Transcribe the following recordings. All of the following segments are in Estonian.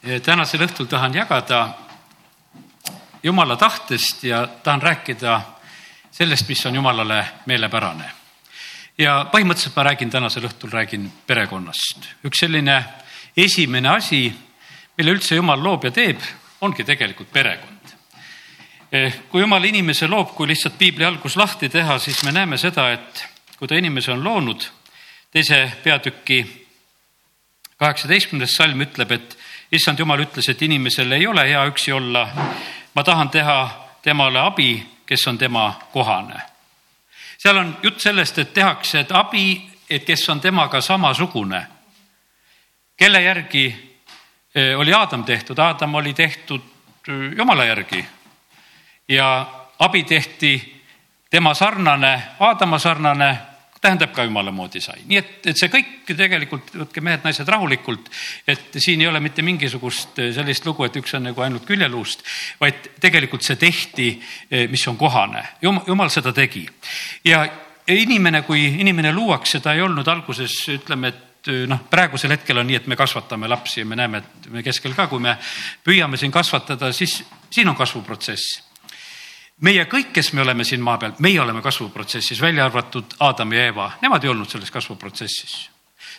tänasel õhtul tahan jagada Jumala tahtest ja tahan rääkida sellest, mis on Jumalale meelepärane. ja põhimõtteliselt ma räägin tänasel õhtul, räägin perekonnast. üks selline esimene asi, mille üldse Jumal loob ja teeb, ongi tegelikult perekond. kui Jumal inimese loob, kui lihtsalt piibli algus lahti teha, siis me näeme seda, et kui ta inimese on loonud, teise peatüki kaheksateistkümnes salm ütleb, et issand jumal ütles, et inimesel ei ole hea üksi olla. ma tahan teha temale abi, kes on tema kohane. seal on jutt sellest, et tehakse, et abi, et kes on temaga samasugune. kelle järgi eh, oli Aadam tehtud, Aadam oli tehtud eh, jumala järgi ja abi tehti tema sarnane, Aadama sarnane tähendab ka jumala moodi sai, nii et, et see kõik tegelikult, võtke mehed-naised rahulikult, et siin ei ole mitte mingisugust eh, sellist lugu, et üks on nagu ainult küljeluust, vaid tegelikult see tehti, eh, mis on kohane, jumal, jumal seda tegi. ja inimene, kui inimene luuakse, ta ei olnud alguses, ütleme, et eh, noh, praegusel hetkel on nii, et me kasvatame lapsi ja me näeme, et me keskel ka, kui me püüame siin kasvatada, siis siin on kasvuprotsess meie kõik, kes me oleme siin maa peal, meie oleme kasvuprotsessis, välja arvatud Aadam ja Eeva, nemad ei olnud selles kasvuprotsessis.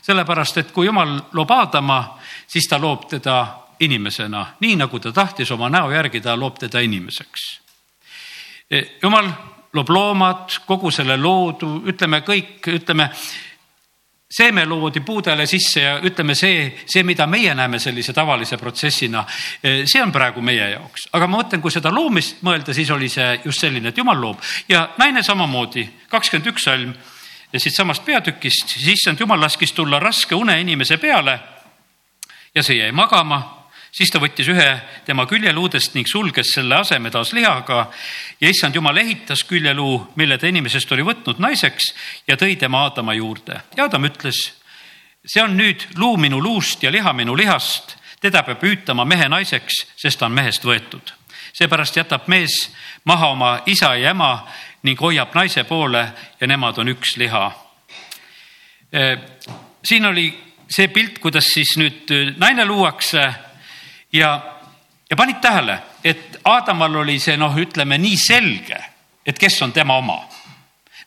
sellepärast, et kui jumal loob Aadama, siis ta loob teda inimesena, nii nagu ta tahtis oma näo järgi, ta loob teda inimeseks. Jumal loob loomad, kogu selle loodu, ütleme kõik, ütleme seeme loodi puudele sisse ja ütleme, see, see, mida meie näeme sellise tavalise protsessina, eh, see on praegu meie jaoks. aga ma mõtlen, kui seda loomist mõelda, siis oli see just selline, et jumal loob ja naine samamoodi, kakskümmend üks salm siitsamast peatükist, siis issand jumal laskis tulla raske une inimese peale ja see jäi magama siis ta võttis ühe tema küljeluudest ning sulges selle aseme taas lihaga ja issand jumal ehitas küljeluu, mille ta inimesest oli võtnud naiseks ja tõi tema Aadama juurde. ja Adam ütles, see on nüüd luu minu luust ja liha minu lihast, teda peab hüütama mehe naiseks, sest ta on mehest võetud. seepärast jätab mees maha oma isa ja ema ning hoiab naise poole ja nemad on üks liha. siin oli see pilt, kuidas siis nüüd naine luuakse ja, ja panid tähele, et Aadamal oli see noh, ütleme nii selge, et kes on tema oma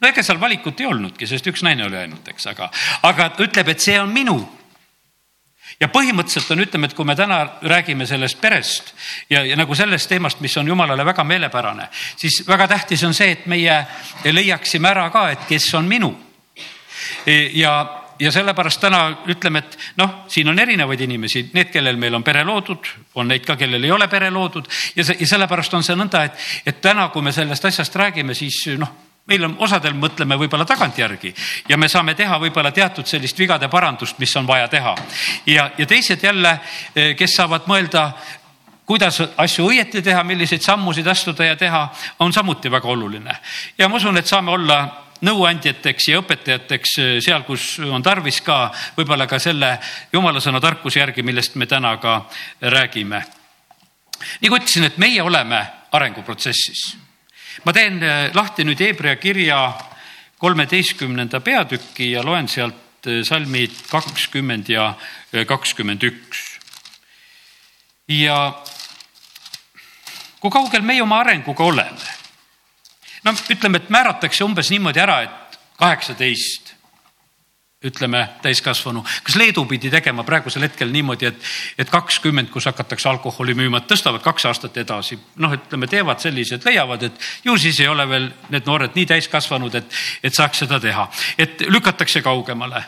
no ega seal valikut ei olnudki, sest üks naine oli ainult, eks, aga, aga ütleb, et see on minu. ja põhimõtteliselt on, ütleme, et kui me täna räägime sellest perest ja, ja nagu sellest teemast, mis on jumalale väga meelepärane, siis väga tähtis on see, et meie leiaksime ära ka, et kes on minu. ja ja sellepärast täna ütleme, et noh, siin on erinevaid inimesi, need, kellel meil on pere loodud, on neid ka, kellel ei ole pere loodud ja see ja sellepärast on see nõnda, et, et täna, kui me sellest asjast räägime, siis noh, meil on, osadel mõtleme võib-olla tagantjärgi ja me saame teha võib-olla teatud sellist vigade parandust, mis on vaja teha. ja, ja teised jälle, eh, kes saavad mõelda kuidas asju õieti teha, milliseid sammusid astuda ja teha, on samuti väga oluline. ja ma usun, et saame olla nõuandjateks ja õpetajateks eh, seal, kus on tarvis ka võib-olla ka selle jumala sõna tarkuse järgi, millest me täna ka räägime. kui ütlesin, et meie oleme arenguprotsessis. ma teen eh, lahti nüüd Hebra kirja kolmeteistkümnenda peatüki ja loen sealt eh, salmid kakskümmend ja kakskümmend üks. ja kui kaugel meie oma arenguga oleme no ütleme, et määratakse umbes niimoodi ära, et kaheksateist ütleme, täiskasvanu. kas Leedu pidi tegema praegusel hetkel niimoodi, et, et kakskümmend, kus hakatakse alkoholi müüma, tõstavad kaks aastat edasi. noh, ütleme, teevad sellised, leiavad, et ju siis ei ole veel need noored nii täiskasvanud, et, et saaks seda teha. et lükatakse kaugemale.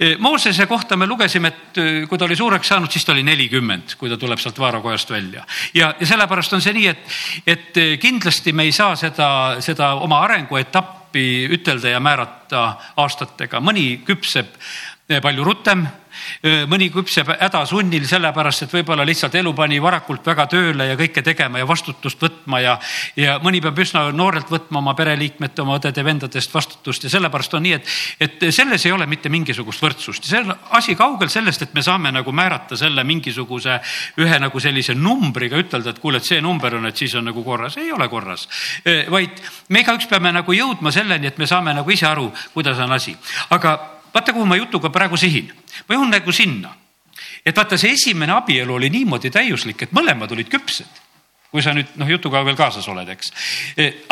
E, Moosese kohta me lugesime, et e, kui ta oli suureks saanud, siis ta oli nelikümmend, kui ta tuleb sealt vaarakojast välja. ja, ja sellepärast on see nii, et, et kindlasti me ei saa seda, seda oma arenguetappi appi ütelda ja määrata aastatega, mõni küpseb palju rutem mõni küpseb hädasunnil sellepärast, et võib-olla lihtsalt elu pani varakult väga tööle ja kõike tegema ja vastutust võtma ja, ja mõni peab üsna noorelt võtma oma pereliikmete, oma õdede-vendadest vastutust ja sellepärast on nii, et, et selles ei ole mitte mingisugust võrdsust. see on asi kaugel sellest, et me saame nagu määrata selle mingisuguse ühe nagu sellise numbriga, ütelda, et kuule, et see number on, et siis on nagu korras, ei ole korras. vaid me igaüks peame nagu jõudma selleni, et me saame nagu ise aru, kuidas on asi, aga vaata, kuhu ma jutuga praegu sihin. ma jõuan nagu sinna, et vaata, see esimene abielu oli niimoodi täiuslik, et mõlemad olid küpsed. kui sa nüüd noh, jutuga veel kaasas oled, eks.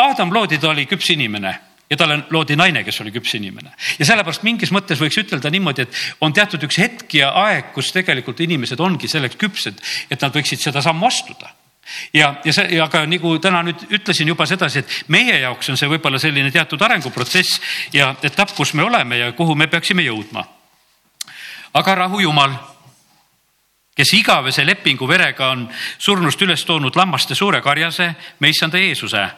Adam loodi, ta oli küps inimene ja talle loodi naine, kes oli küps inimene. ja sellepärast mingis mõttes võiks ütelda niimoodi, et on teatud üks hetk ja aeg, kus tegelikult inimesed ongi selleks küpsed, et nad võiksid seda sammu astuda ja, ja see, aga nagu täna nüüd ütlesin juba sedasi, et meie jaoks on see võib-olla selline teatud arenguprotsess ja etapp, kus me oleme ja kuhu me peaksime jõudma. aga rahu Jumal, kes igavese lepingu verega on surnust üles toonud lammaste suure karjase, me issanda Jeesuse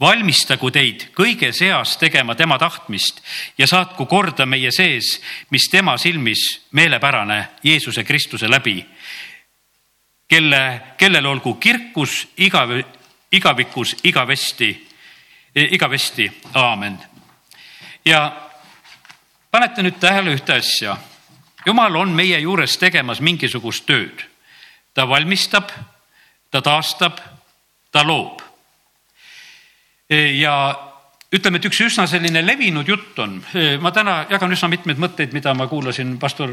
valmistagu teid kõige seas tegema tema tahtmist ja saatku korda meie sees, mis tema silmis meelepärane Jeesuse Kristuse läbi. Kelle, kellel olgu kirkus igav, igavikus igavesti, igavesti, aamen. ja panete nüüd tähele ühte asja. jumal on meie juures tegemas mingisugust tööd. ta valmistab, ta taastab, ta loob ja ütleme, et üks üsna selline levinud jutt on, ma täna jagan üsna mitmeid mõtteid, mida ma kuulasin pastor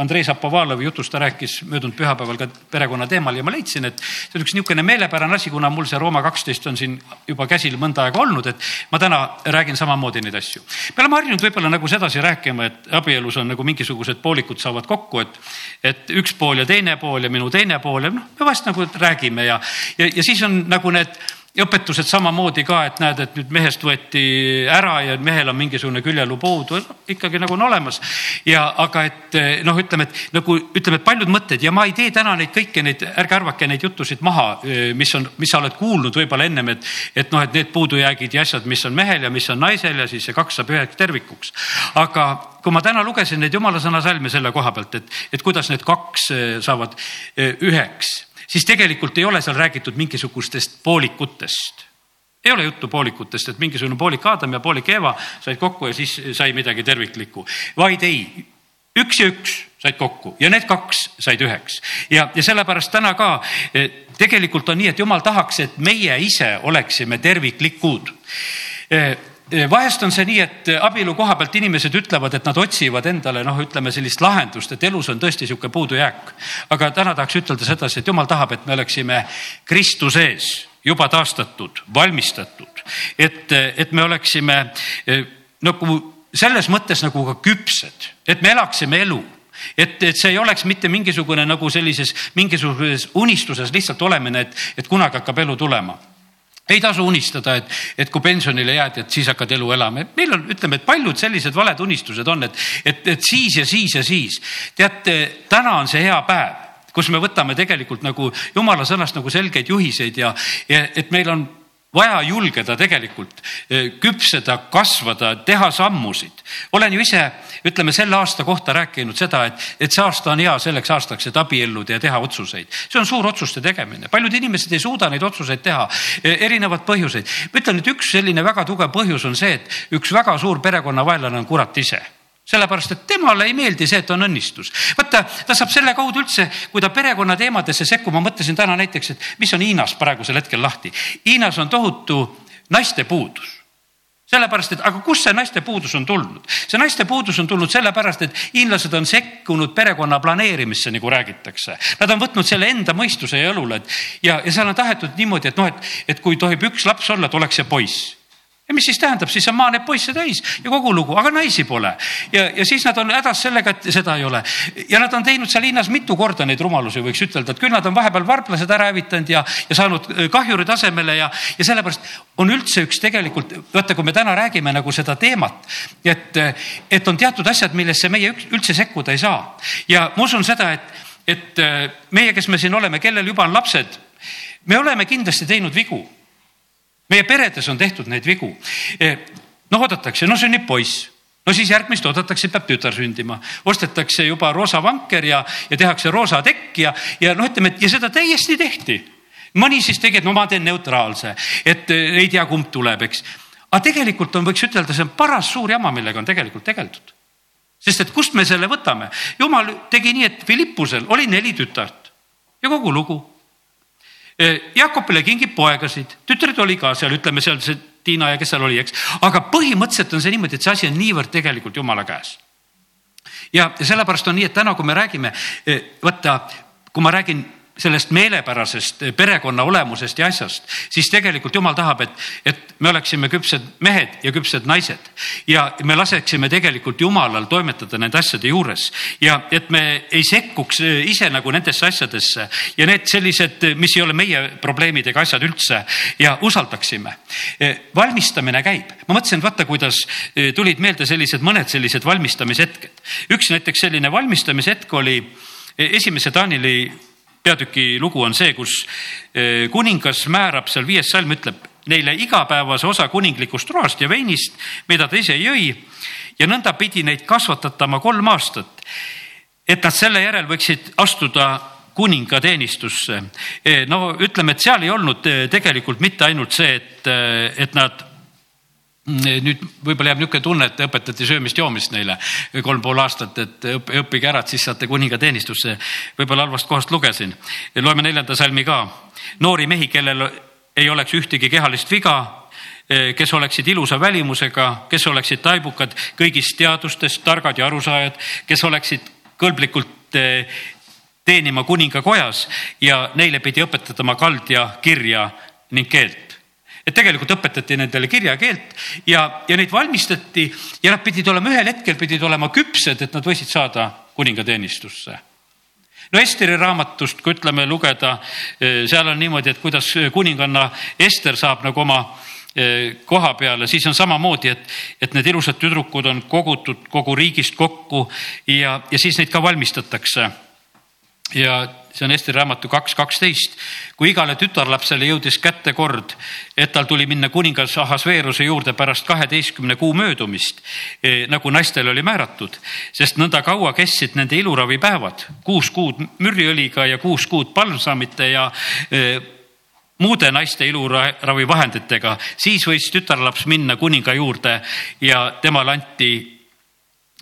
Andrei Zapovalovi jutust, ta rääkis möödunud pühapäeval ka perekonna teemal ja ma leidsin, et see on üks niisugune meelepärane asi, kuna mul see Rooma kaksteist on siin juba käsil mõnda aega olnud, et ma täna räägin samamoodi neid asju. me oleme harjunud võib-olla nagu sedasi rääkima, et abielus on nagu mingisugused poolikud saavad kokku, et, et üks pool ja teine pool ja minu teine pool ja noh, me vast nagu räägime ja, ja, ja siis on nagu need õpetused samamoodi ka, et näed, et nüüd mehest võeti ära ja mehel on mingisugune küljeluu puudu, ikkagi nagu on olemas. ja aga et noh, ütleme, et nagu ütleme, et paljud mõtted ja ma ei tee täna neid kõiki neid, ärge arvake neid jutusid maha, mis on, mis sa oled kuulnud võib-olla ennem, et, et noh, et need puudujäägid ja asjad, mis on mehel ja mis on naisel ja siis see kaks saab üheks tervikuks. aga kui ma täna lugesin neid jumala sõna salme selle koha pealt, et, et kuidas need kaks saavad üheks siis tegelikult ei ole seal räägitud mingisugustest poolikutest. Ei ole juttu poolikutest, et mingisugune poolik Aadam ja poolik Eeva said kokku ja siis sai midagi terviklikku, vaid ei, üks ja üks said kokku ja need kaks said üheks. Ja, ja sellepärast täna ka eh, tegelikult on nii, et jumal tahaks, et meie ise oleksime terviklikud. Eh, vahest on see nii, et abielu koha pealt inimesed ütlevad, et nad otsivad endale noh, ütleme sellist lahendust, et elus on tõesti niisugune puudujääk. aga täna tahaks ütelda sedasi, et jumal tahab, et me oleksime Kristuses juba taastatud, valmistatud, et, et me oleksime eh, nagu selles mõttes nagu ka küpsed, et me elaksime elu. Et, et see ei oleks mitte mingisugune nagu sellises mingisuguses unistuses lihtsalt olemine, et, et kunagi hakkab elu tulema ei tasu unistada, et, et kui pensionile jääd, et siis hakkad elu elama, et meil on, ütleme, et paljud sellised valed unistused on, et, et, et siis ja siis ja siis. teate, täna on see hea päev, kus me võtame tegelikult nagu jumala sõnast nagu selgeid juhiseid ja, ja et meil on vaja julgeda tegelikult eh, küpseda, kasvada, teha sammusid. olen ju ise, ütleme selle aasta kohta rääkinud seda, et, et see aasta on hea selleks aastaks, et abielluda ja teha otsuseid. see on suur otsuste tegemine, paljud inimesed ei suuda neid otsuseid teha, eh, erinevad põhjuseid. ma ütlen, et üks selline väga tugev põhjus on see, et üks väga suur perekonnavaenlane on kurat ise sellepärast, et temale ei meeldi see, et on õnnistus. vaata, ta saab selle kaudu üldse, kui ta perekonna teemadesse sekkub, ma mõtlesin täna näiteks, et mis on Hiinas praegusel hetkel lahti. Hiinas on tohutu naiste puudus sellepärast, et aga kust see naiste puudus on tulnud? see naiste puudus on tulnud sellepärast, et hiinlased on sekkunud perekonna planeerimisse, nagu räägitakse. Nad on võtnud selle enda mõistuse ja õlule, et ja, ja seal on tahetud niimoodi, et noh, et, et kui tohib üks laps olla, et oleks see poiss ja mis siis tähendab, siis on maa neid poisse täis ja kogu lugu, aga naisi pole. ja, ja siis nad on hädas sellega, et seda ei ole. ja nad on teinud seal linnas mitu korda neid rumalusi, võiks ütelda, et küll nad on vahepeal varblased ära hävitanud ja, ja saanud äh, kahjuri tasemele ja, ja sellepärast on üldse üks tegelikult, vaata, kui me täna räägime nagu seda teemat, et, et on teatud asjad, millesse meie üldse sekkuda ei saa. ja ma usun seda, et, et äh, meie, kes me siin oleme, kellel juba on lapsed, me oleme kindlasti teinud vigu meie peredes on tehtud neid vigu. E, noh, oodatakse, no sünnib poiss no siis järgmist oodatakse, peab tütar sündima, ostetakse juba roosa vanker ja, ja tehakse roosa tekk ja, ja noh, ütleme, et ja seda täiesti tehti. mõni siis tegi, et no ma teen neutraalse, et e, ei tea, kumb tuleb, eks. aga tegelikult on, võiks ütelda, see on paras suur jama, millega on tegelikult tegeldud. sest et kust me selle võtame? jumal tegi nii, et Philippusel oli neli tütart ja kogu lugu Jakobile kingib poegasid, tütred oli ka seal, ütleme seal see Tiina ja kes seal oli, eks, aga põhimõtteliselt on see niimoodi, et see asi on niivõrd tegelikult jumala käes. ja, ja sellepärast on nii, et täna, kui me räägime, vaata, kui ma räägin sellest meelepärasest perekonna olemusest ja asjast, siis tegelikult jumal tahab, et, et me oleksime küpsed mehed ja küpsed naised ja me laseksime tegelikult jumalal toimetada nende asjade juures ja et me ei sekkuks ise nagu nendesse asjadesse ja need sellised, mis ei ole meie probleemid ega asjad üldse ja usaldaksime. valmistamine käib, ma mõtlesin, vaata, kuidas tulid meelde sellised mõned sellised valmistamishetked. üks näiteks selline valmistamishetk oli esimese Taanili peatüki lugu on see, kus eh, kuningas määrab seal viies salm ütleb neile igapäevase osa kuninglikust roast ja veinist, mida ta ise jõi ja nõnda pidi neid kasvatatama kolm aastat. et nad selle järel võiksid astuda kuninga teenistusse. Eh, no ütleme, et seal ei olnud eh, tegelikult mitte ainult see, et, et nad nüüd võib-olla jääb niisugune tunne, et õpetati söömist-joomist neile kolm pool aastat, et õppige ära, et siis saate kuninga teenistusse. võib-olla halvast kohast lugesin. loeme neljanda salmi ka. noori mehi, kellel ei oleks ühtegi kehalist viga, kes oleksid ilusa välimusega, kes oleksid taibukad kõigist teadustest, targad ja arusaajad, kes oleksid kõlblikult eh, teenima kuninga kojas ja neile pidi õpetatama kald ja kirja ning keelt et tegelikult õpetati nendele kirjakeelt ja, ja neid valmistati ja nad pidid olema, ühel hetkel pidid olema küpsed, et nad võisid saada kuningateenistusse no Esteri raamatust, kui ütleme lugeda, eh, seal on niimoodi, et kuidas kuninganna Ester saab nagu oma eh, koha peale, siis on samamoodi, et, et need ilusad tüdrukud on kogutud kogu riigist kokku ja, ja siis neid ka valmistatakse. Ja see on Eesti raamatu kaks kaksteist. kui igale tütarlapsele jõudis kätte kord, et tal tuli minna kuningas Ahasveeruse juurde pärast kaheteistkümne kuu möödumist, e, nagu naistele oli määratud, sest nõnda kaua kestsid nende iluravipäevad, kuus kuud mürriõliga ja kuus kuud palmsamite ja e, muude naiste iluravivahenditega, siis võis tütarlaps minna kuninga juurde ja temale anti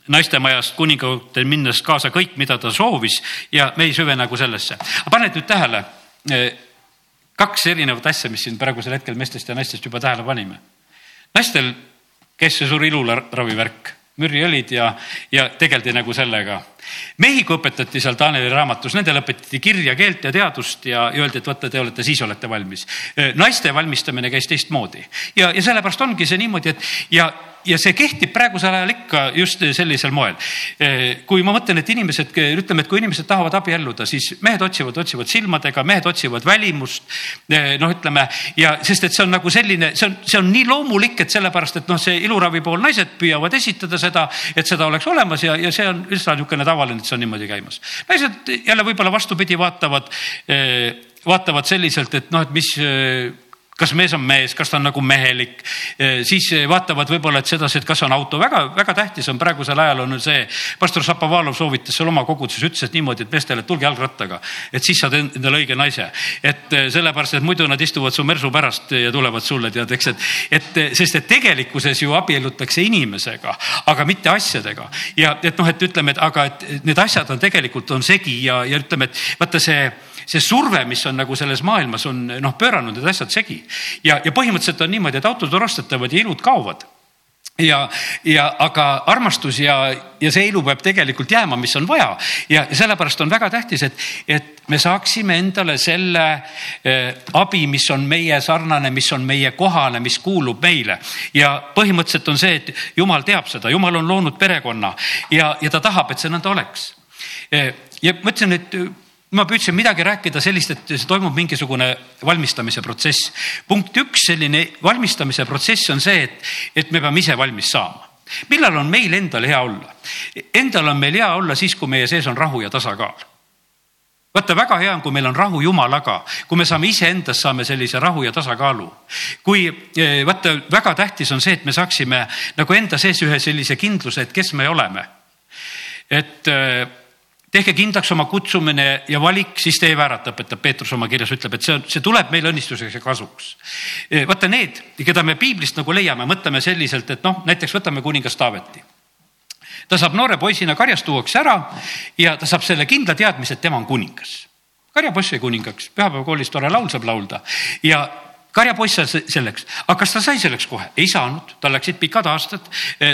naistemajast kuningate minnes kaasa kõik, mida ta soovis ja me ei süvene nagu sellesse. paned nüüd tähele eh, kaks erinevat asja, mis siin praegusel hetkel meestest ja naistest juba tähele panime. naistel käis see suur iluravivärk, mürriõlid ja, ja tegeldi nagu sellega. kui õpetati seal Taaneli raamatus, nendele õpetati kirja, keelt ja teadust ja öeldi, et vaata, te olete, siis olete valmis. Eh, naiste valmistamine käis teistmoodi ja, ja sellepärast ongi see niimoodi, et ja ja see kehtib praegusel ajal ikka just sellisel moel. Kui ma mõtlen, et inimesed, ütleme, et kui inimesed tahavad abielluda, siis mehed otsivad, otsivad silmadega, mehed otsivad välimust. Noh, ütleme ja sest, et see on nagu selline, see on, see on nii loomulik, et sellepärast, et noh, see iluravi pool naised püüavad esitada seda, et seda oleks olemas ja, ja see on üsna niisugune tavaline, et see on niimoodi käimas. naised jälle võib-olla vastupidi vaatavad, vaatavad selliselt, et noh, et mis kas mees on mees, kas ta on nagu mehelik, siis vaatavad võib-olla, et sedasi, et kas on auto, väga, väga tähtis on praegusel ajal on see. pastor Šapovalov soovitas seal oma koguduses, ütles, et niimoodi, et meestele, et tulge jalgrattaga, et siis saad endale õige naise. et sellepärast, et muidu nad istuvad su mersu pärast ja tulevad sulle tead, eks, et, et sest et tegelikkuses ju abiellutakse inimesega, aga mitte asjadega ja et noh, et ütleme, et aga et need asjad on tegelikult on segi ja, ja ütleme, et vaata see see surve, mis on nagu selles maailmas on noh, pööranud need asjad segi. Ja, ja põhimõtteliselt on niimoodi, et autod on ostetavad ja ilud kaovad. Ja, ja aga armastus ja, ja see elu peab tegelikult jääma, mis on vaja. Ja sellepärast on väga tähtis, et, et me saaksime endale selle eh, abi, mis on meie sarnane, mis on meie kohane, mis kuulub meile. ja põhimõtteliselt on see, et jumal teab seda, jumal on loonud perekonna. Ja, ja ta tahab, et see nõnda oleks. Eh,. ja ma ütlesin, et ma püüdsin midagi rääkida sellist, et see toimub mingisugune valmistamise protsess. punkt üks, selline valmistamise protsess on see, et, et me peame ise valmis saama. millal on meil endal hea olla? Endal on meil hea olla siis, kui meie sees on rahu ja tasakaal vaata, väga hea on, kui meil on rahu Jumalaga, kui me saame iseendas, saame sellise rahu ja tasakaalu. kui eh, vaata, väga tähtis on see, et me saaksime nagu enda sees ühe sellise kindluse, et kes me oleme. et eh, tehke kindlaks oma kutsumine ja valik, siis te ei väärata, õpetab Peetrus oma kirjas, ütleb, et see on, see tuleb meile õnnistuseks ja kasuks. E, vaata need, keda me piiblist nagu leiame, mõtleme selliselt, et noh, näiteks võtame kuningas Taaveti. ta saab noore poisina karjast tuuakse ära ja ta saab selle kindla teadmise, et tema on kuningas. karjapoiss jäi kuningaks, pühapäevakoolis tore laul saab laulda ja karjapoiss sai selleks, aga kas ta sai selleks kohe? ei saanud, tal läksid pikad aastad.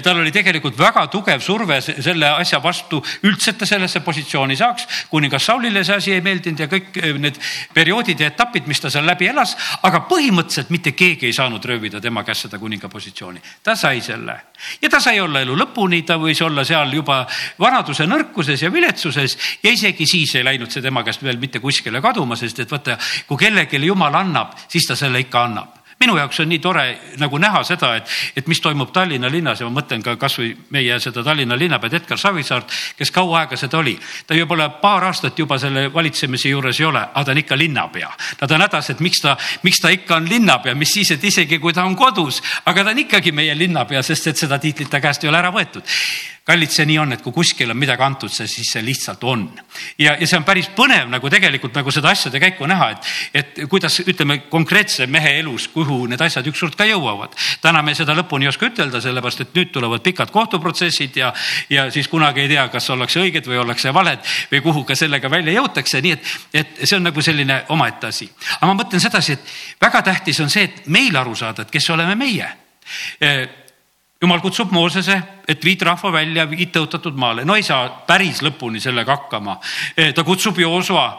tal oli tegelikult väga tugev surve selle asja vastu üldse, et ta sellesse positsiooni saaks. kuningas Saulile see asi ei meeldinud ja kõik need perioodid ja etapid, mis ta seal läbi elas, aga põhimõtteliselt mitte keegi ei saanud röövida tema käest seda kuninga positsiooni. ta sai selle ja ta sai olla elu lõpuni, ta võis olla seal juba vanaduse nõrkuses ja viletsuses ja isegi siis ei läinud see tema käest veel mitte kuskile kaduma, sest et vaata, kui kellelegi jumal annab, siis ta selle ikka annab minu jaoks on nii tore nagu näha seda, et, et mis toimub Tallinna linnas ja ma mõtlen ka kasvõi meie seda Tallinna linnapead Edgar Savisaart, kes kaua aega seda oli. ta juba paar aastat juba selle valitsemise juures ei ole, aga ta on ikka linnapea. Nad on hädas, et miks ta, miks ta ikka on linnapea, mis siis, et isegi kui ta on kodus, aga ta on ikkagi meie linnapea, sest et seda tiitlit ta käest ei ole ära võetud kallid, see nii on, et kui kuskil on midagi antud, see siis see lihtsalt on. ja, ja see on päris põnev nagu tegelikult nagu seda asjade käiku näha, et, et kuidas ütleme konkreetse mehe elus, kuhu need asjad ükskord ka jõuavad. täna me seda lõpuni ei oska ütelda, sellepärast et nüüd tulevad pikad kohtuprotsessid ja, ja siis kunagi ei tea, kas ollakse õiged või ollakse valed või kuhu ka sellega välja jõutakse, nii et, et see on nagu selline omaette asi. aga ma mõtlen sedasi, et väga tähtis on see, et meil aru saada, et kes oleme meie jumal kutsub Moosese, et viid rahva välja, viid tõotatud maale, no ei saa päris lõpuni sellega hakkama. ta kutsub Joosua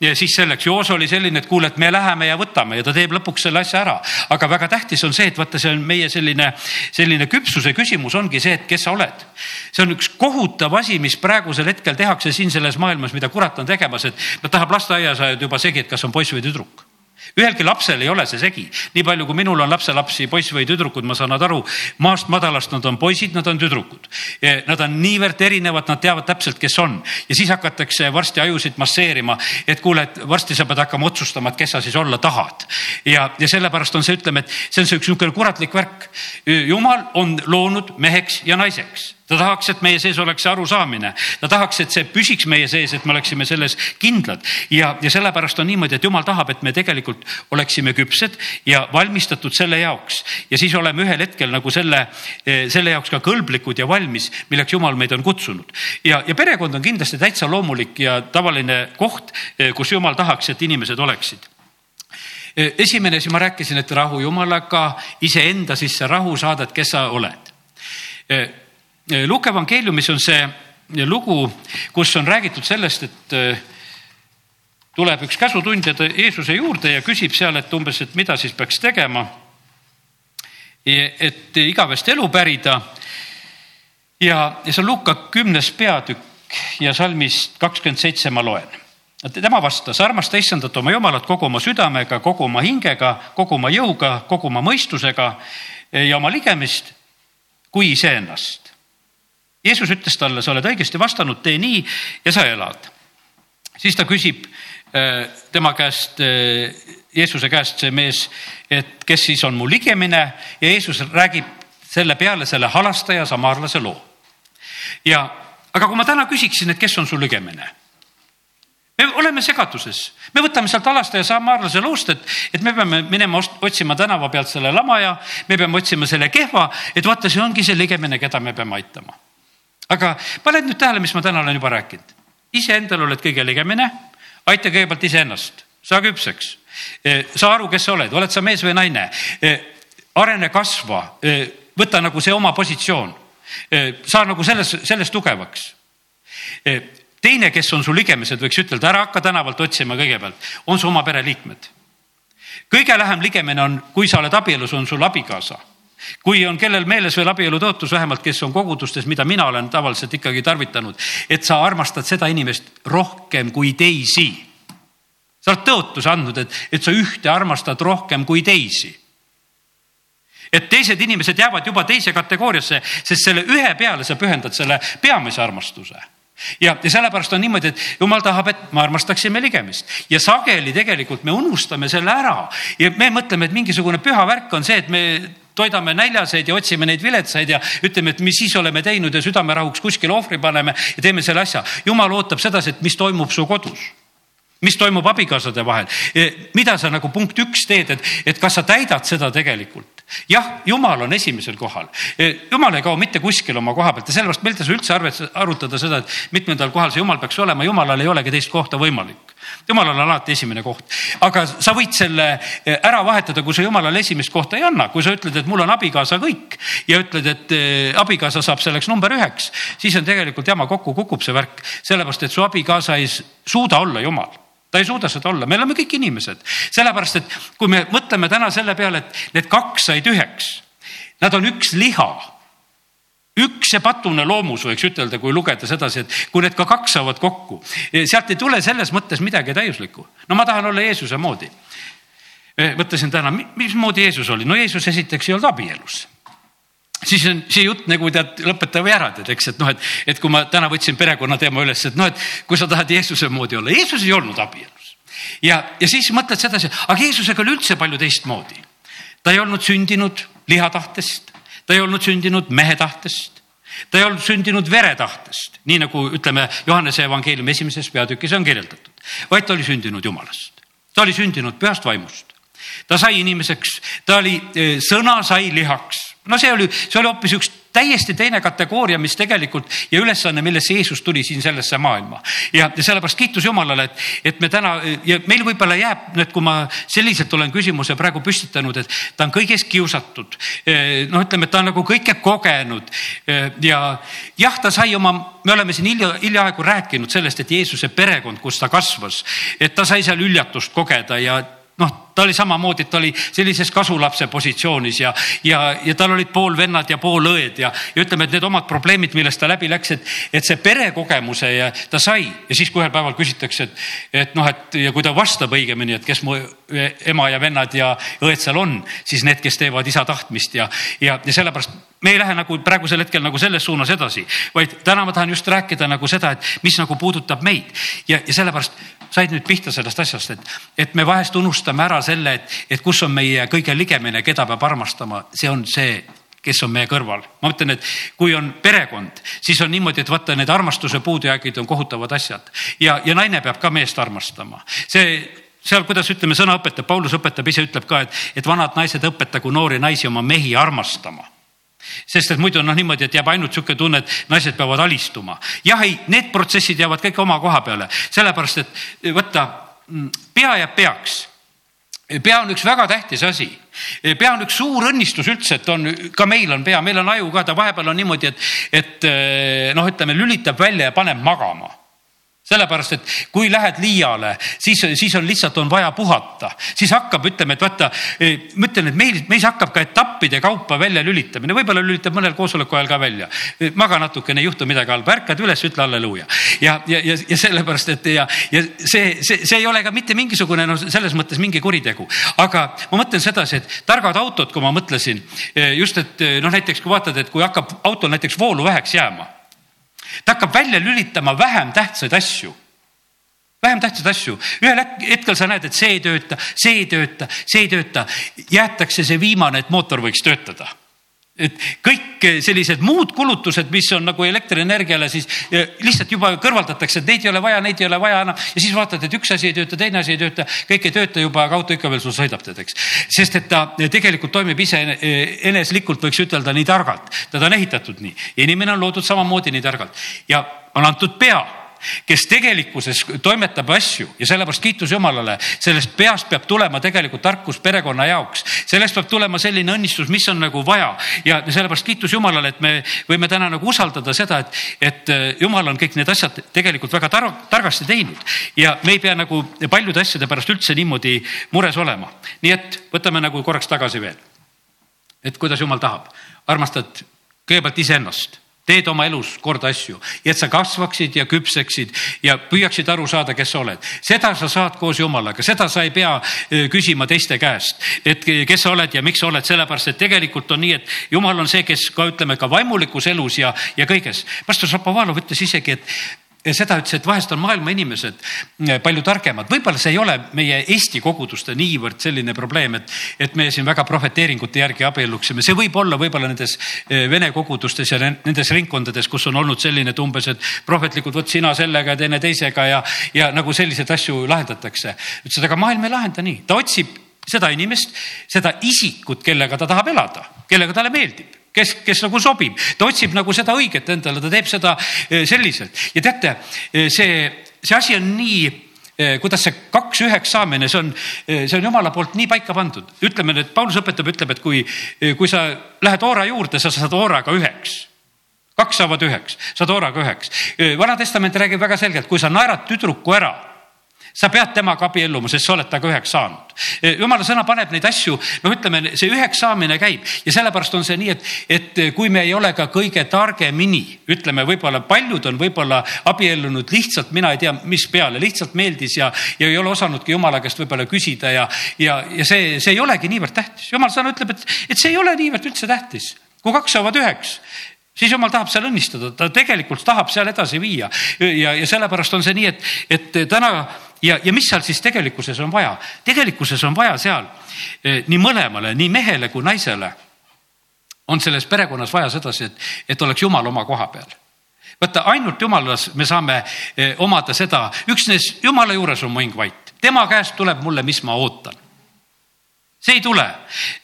ja siis selleks, Joos oli selline, et kuule, et me läheme ja võtame ja ta teeb lõpuks selle asja ära. aga väga tähtis on see, et vaata, see on meie selline, selline küpsuse küsimus ongi see, et kes sa oled. see on üks kohutav asi, mis praegusel hetkel tehakse siin selles maailmas, mida kurat on tegemas, et ta tahab lasteaias ajada juba segi, et kas on poiss või tüdruk ühelgi lapsel ei ole see segi, nii palju kui minul on lapselapsi, poiss või tüdrukud, ma saan nad aru, maast madalast nad on poisid, nad on tüdrukud. Nad on niivõrd erinevad, nad teavad täpselt, kes on ja siis hakatakse varsti ajusid masseerima, et kuule, et varsti sa pead hakkama otsustama, et kes sa siis olla tahad. ja, ja sellepärast on see, ütleme, et see on see üks niisugune kuratlik värk. jumal on loonud meheks ja naiseks ta tahaks, et meie sees oleks see arusaamine, ta tahaks, et see püsiks meie sees, et me oleksime selles kindlad. Ja, ja sellepärast on niimoodi, et jumal tahab, et me tegelikult oleksime küpsed ja valmistatud selle jaoks. Ja siis oleme ühel hetkel nagu selle, selle jaoks ka kõlblikud ja valmis, milleks jumal meid on kutsunud. ja, ja perekond on kindlasti täitsa loomulik ja tavaline koht, kus jumal tahaks, et inimesed oleksid. Esimene, siis ma rääkisin, et rahu jumalaga, iseenda sisse rahu saada, et kes sa oled Luuke evangeeliumis on see lugu, kus on räägitud sellest, et äh, tuleb üks käsutundja Jeesuse juurde ja küsib seal, et umbes, et mida siis peaks tegema. et igavest elu pärida. ja, ja see on Luuka kümnes peatükk ja salmist kakskümmend seitse ma loen tema vastas, armasta issandat oma jumalat kogu oma südamega, kogu oma hingega, kogu oma jõuga, kogu oma mõistusega ja oma ligemist kui iseennast Jeesus ütles talle, sa oled õigesti vastanud, tee nii ja sa elad. siis ta küsib äh, tema käest, äh, Jeesuse käest see mees, et kes siis on mu ligemine ja Jeesus räägib selle peale selle halastaja samaarlase loo. ja, aga kui ma täna küsiksin, et kes on su ligemine me oleme segaduses, me võtame sealt alastaja samaarlase loost, et, et me peame minema otsima tänava pealt selle lamaja, me peame otsima selle kehva, et vaata, see ongi see ligemine, keda me peame aitama aga paned nüüd tähele, mis ma täna olen juba rääkinud. iseendal oled kõige ligemine, aita kõigepealt iseennast, saa küpseks, e, saa aru, kes sa oled, oled sa mees või naine. E, arene, kasva, e, võta nagu see oma positsioon, saa nagu selles, selles tugevaks. teine, kes on su ligemised, võiks ütelda, ära hakka tänavalt otsima kõigepealt, on su oma pereliikmed. kõige lähem ligemine on, kui sa oled abielus, on sul abikaasa kui on kellel meeles veel abielu tõotus, vähemalt kes on kogudustes, mida mina olen tavaliselt ikkagi tarvitanud, et sa armastad seda inimest rohkem kui teisi. sa oled tõotuse andnud, et, et sa ühte armastad rohkem kui teisi. et teised inimesed jäävad juba teise kategooriasse, sest selle ühe peale sa pühendad selle peamise armastuse ja, ja sellepärast on niimoodi, et jumal tahab, et me armastaksime ligemist ja sageli tegelikult me unustame selle ära ja me mõtleme, et mingisugune püha värk on see, et me toidame näljaseid ja otsime neid viletsaid ja ütleme, et mis siis oleme teinud ja südamerahuks kuskile ohvri paneme ja teeme selle asja. jumal ootab sedasi, et mis toimub su kodus mis toimub abikaasade vahel, e, mida sa nagu punkt üks teed, et, et kas sa täidad seda tegelikult jah, jumal on esimesel kohal. jumal ei kao mitte kuskile oma koha pealt ja sellepärast meil ei tasu üldse arvet-, arutada seda, et mitmendal kohal see jumal peaks olema, jumalal ei olegi teist kohta võimalik. jumalal on alati esimene koht, aga sa võid selle eh, ära vahetada, kui sa jumalale esimest kohta ei anna, kui sa ütled, et mul on abikaasa kõik ja ütled, et eh, abikaasa saab selleks number üheks, siis on tegelikult jama kokku kukub see värk, sellepärast et su abikaasa ei suuda olla jumal ta ei suuda seda olla, me oleme kõik inimesed, sellepärast et kui me mõtleme täna selle peale, et need kaks said üheks, nad on üks liha üks see patune loomus, võiks ütelda, kui lugeda sedasi, et kui need ka kaks saavad kokku, sealt ei tule selles mõttes midagi täiuslikku. no ma tahan olla Jeesuse moodi. mõtlesin täna, mismoodi Jeesus oli, no Jeesus esiteks ei olnud abielus siis on see jutt nagu tead, lõpeta või ära tead, eks, et noh, et, et kui ma täna võtsin perekonna teema üles, et noh, et kui sa tahad Jeesuse moodi olla, Jeesus ei olnud abielus. ja, ja siis mõtled sedasi, aga Jeesusega oli üldse palju teistmoodi. ta ei olnud sündinud lihatahtest, ta ei olnud sündinud mehe tahtest, ta ei olnud sündinud veretahtest, nii nagu ütleme, Johannese evangeeliumi esimeses peatükis on kirjeldatud, vaid ta oli sündinud Jumalast. ta oli sündinud pühast vaimust. ta sai inimeseks, ta oli, eh, sõna sai lihaks no see oli, see oli hoopis üks täiesti teine kategooria, mis tegelikult ja ülesanne, millesse Jeesus tuli siin sellesse maailma. ja, sellepärast kiitus Jumalale, et, et me täna ja meil võib-olla jääb, et kui ma selliselt olen küsimuse praegu püstitanud, et ta on kõigest kiusatud. noh, ütleme, et ta on nagu kõike kogenud ja jah, ta sai oma, me oleme siin hilja, hiljaaegu rääkinud sellest, et Jeesuse perekond, kus ta kasvas, et ta sai seal üljatust kogeda ja noh, ta oli samamoodi, ta oli sellises kasulapse positsioonis ja, ja, ja tal olid poolvennad ja poolõed ja, ja ütleme, et need omad probleemid, millest ta läbi läks, et, et see perekogemuse ja ta sai. Ja siis, kui ühel päeval küsitakse, et, et noh, et ja kui ta vastab õigemini, et kes mu ema ja vennad ja õed seal on, siis need, kes teevad isa tahtmist ja, ja, ja sellepärast me ei lähe nagu praegusel hetkel nagu selles suunas edasi, vaid täna ma tahan just rääkida nagu seda, et mis nagu puudutab meid. Ja, ja sellepärast said nüüd pihta sellest asjast, et, et me vahest unustame ära selle, et, et kus on meie kõige ligemine, keda peab armastama, see on see kes on meie kõrval. ma mõtlen, et kui on perekond, siis on niimoodi, et vaata, need armastuse puudujäägid on kohutavad asjad ja, ja naine peab ka meest armastama. see seal, kuidas ütleme, sõna õpetab, Paulus õpetab, ise ütleb ka, et, et vanad naised õpetagu noori naisi oma mehi armastama sest et muidu on noh niimoodi, et jääb ainult sihuke tunne, et naised peavad alistuma. jah, ei, need protsessid jäävad kõik oma koha peale, sellepärast et võtta, mm, pea jääb peaks pea on üks väga tähtis asi. pea on üks suur õnnistus üldse, et on, ka meil on pea, meil on aju ka, ta vahepeal on niimoodi, et, et noh, ütleme lülitab välja ja paneb magama sellepärast, et kui lähed liiale, siis, siis on lihtsalt on vaja puhata, siis hakkab, ütleme, et vaata, eh, ma ütlen, et meil, meis hakkab ka etappide kaupa välja lülitamine, võib-olla lülitab mõnel koosoleku ajal ka välja. Eh, maga natukene, ei juhtu midagi halba, ärkad üles, ütle halleluuja. ja, ja, ja, ja sellepärast, et ja, ja see, see, see ei ole ka mitte mingisugune noh, selles mõttes mingi kuritegu, aga ma mõtlen sedasi, et targad autod, kui ma mõtlesin eh, just, et noh, näiteks kui vaatad, et kui hakkab autol näiteks voolu väheks jääma ta hakkab välja lülitama vähem tähtsaid asju. Vähem tähtsaid asju, ühel hetkel sa näed, et see ei tööta, see ei tööta, see ei tööta, jäetakse see viimane, et mootor võiks töötada et kõik sellised muud kulutused, mis on nagu elektrienergiale, siis lihtsalt juba kõrvaldatakse, et neid ei ole vaja, neid ei ole vaja enam ja siis vaatad, et üks asi ei tööta, teine asi ei tööta, kõik ei tööta juba, aga auto ikka veel sul sõidab tead, eks. sest et ta tegelikult toimib ise eneslikult, võiks ütelda nii targalt, teda on ehitatud nii, inimene on loodud samamoodi nii targalt. Ja on antud pea kes tegelikkuses toimetab asju ja sellepärast kiitus Jumalale, sellest peast peab tulema tegelikult tarkus perekonna jaoks. sellest peab tulema selline õnnistus, mis on nagu vaja ja sellepärast kiitus Jumalale, et me võime täna nagu usaldada seda, et, et äh, Jumal on kõik need asjad tegelikult väga tar targasti teinud ja me ei pea nagu paljude asjade pärast üldse niimoodi mures olema. nii et võtame nagu korraks tagasi veel. et kuidas Jumal tahab, armastad kõigepealt iseennast teed oma elus kord asju ja et sa kasvaksid ja küpseksid ja püüaksid aru saada, kes sa oled. seda sa saad koos Jumalaga, seda sa ei pea küsima teiste käest, et kes sa oled ja miks sa oled, sellepärast et tegelikult on nii, et Jumal on see, kes ka ütleme ka vaimulikus elus ja, ja kõiges. pastor Šapovalov ütles isegi, et seda ütles, et vahest on maailma inimesed mm, palju targemad, võib-olla see ei ole meie Eesti koguduste niivõrd selline probleem, et, et me siin väga prohveteeringute järgi abielluksime, see võib olla võib-olla nendes eh, vene kogudustes ja nendes ringkondades, kus on olnud selline, et umbes, et prohvetlikud, vot sina sellega ja teine teisega ja, ja nagu selliseid asju lahendatakse. ütles, et aga maailm ei lahenda nii, ta otsib seda inimest, seda isikut, kellega ta tahab elada, kellega talle meeldib kes, kes nagu sobib, ta otsib nagu seda õiget endale, ta teeb seda eh, selliselt ja teate, eh, see, see asi on nii eh, kuidas see kaks üheks saamine, see on, see on jumala poolt nii paika pandud. ütleme, et Paulus õpetab, ütleb, et kui, kui sa lähed oora juurde, sa saad ooraga üheks kaks saavad üheks, saad ooraga üheks. vana testament räägib väga selgelt, kui sa naerad tüdruku ära sa pead temaga abielluma, sest sa oled temaga üheks saanud. jumala sõna paneb neid asju, noh, ütleme, see üheks saamine käib ja sellepärast on see nii, et, et kui me ei ole ka kõige targemini, ütleme, võib-olla paljud on võib-olla abiellunud lihtsalt, mina ei tea, mis peale, lihtsalt meeldis ja, ja ei ole osanudki jumala käest võib-olla küsida ja, ja, ja see, see ei olegi niivõrd tähtis. jumal sõna ütleb, et, et see ei ole niivõrd üldse tähtis kui kaks saavad üheks, siis jumal tahab seal õnnistada, ta tegelikult tahab seal edasi viia ja, ja sellepärast on see nii, et, et täna ja, ja mis seal siis tegelikkuses on vaja? tegelikkuses on vaja seal eh, nii mõlemale, nii mehele kui naisele on selles perekonnas vaja sedasi, et, et oleks jumal oma koha peal vaata, ainult jumalas me saame eh, omada seda, üksnes jumala juures on mu hing vait, tema käest tuleb mulle, mis ma ootan see ei tule.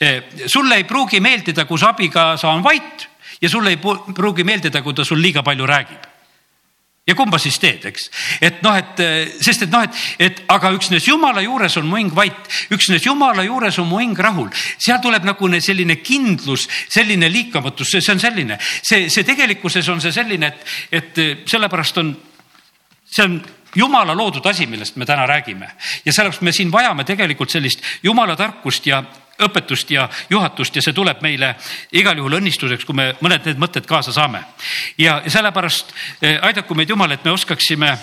Eh, sulle ei pruugi meeldida, kus abikaasa on vait ja sulle ei pruugi meeldida, kui ta sul liiga palju räägib ja kumba siis teed, eks, et noh, et sest et noh, et, et aga üksnes jumala juures on mu hing vait, üksnes jumala juures on mu hing rahul, seal tuleb nagu selline kindlus, selline liikamatus, see on selline, see, see tegelikkuses on see selline, et, et sellepärast on, see on jumala loodud asi, millest me täna räägime. Ja sellepärast me siin vajame tegelikult sellist jumala tarkust ja õpetust ja juhatust ja see tuleb meile igal juhul õnnistuseks, kui me mõned need mõtted kaasa saame. ja sellepärast eh, aidaku meid Jumal, et me oskaksime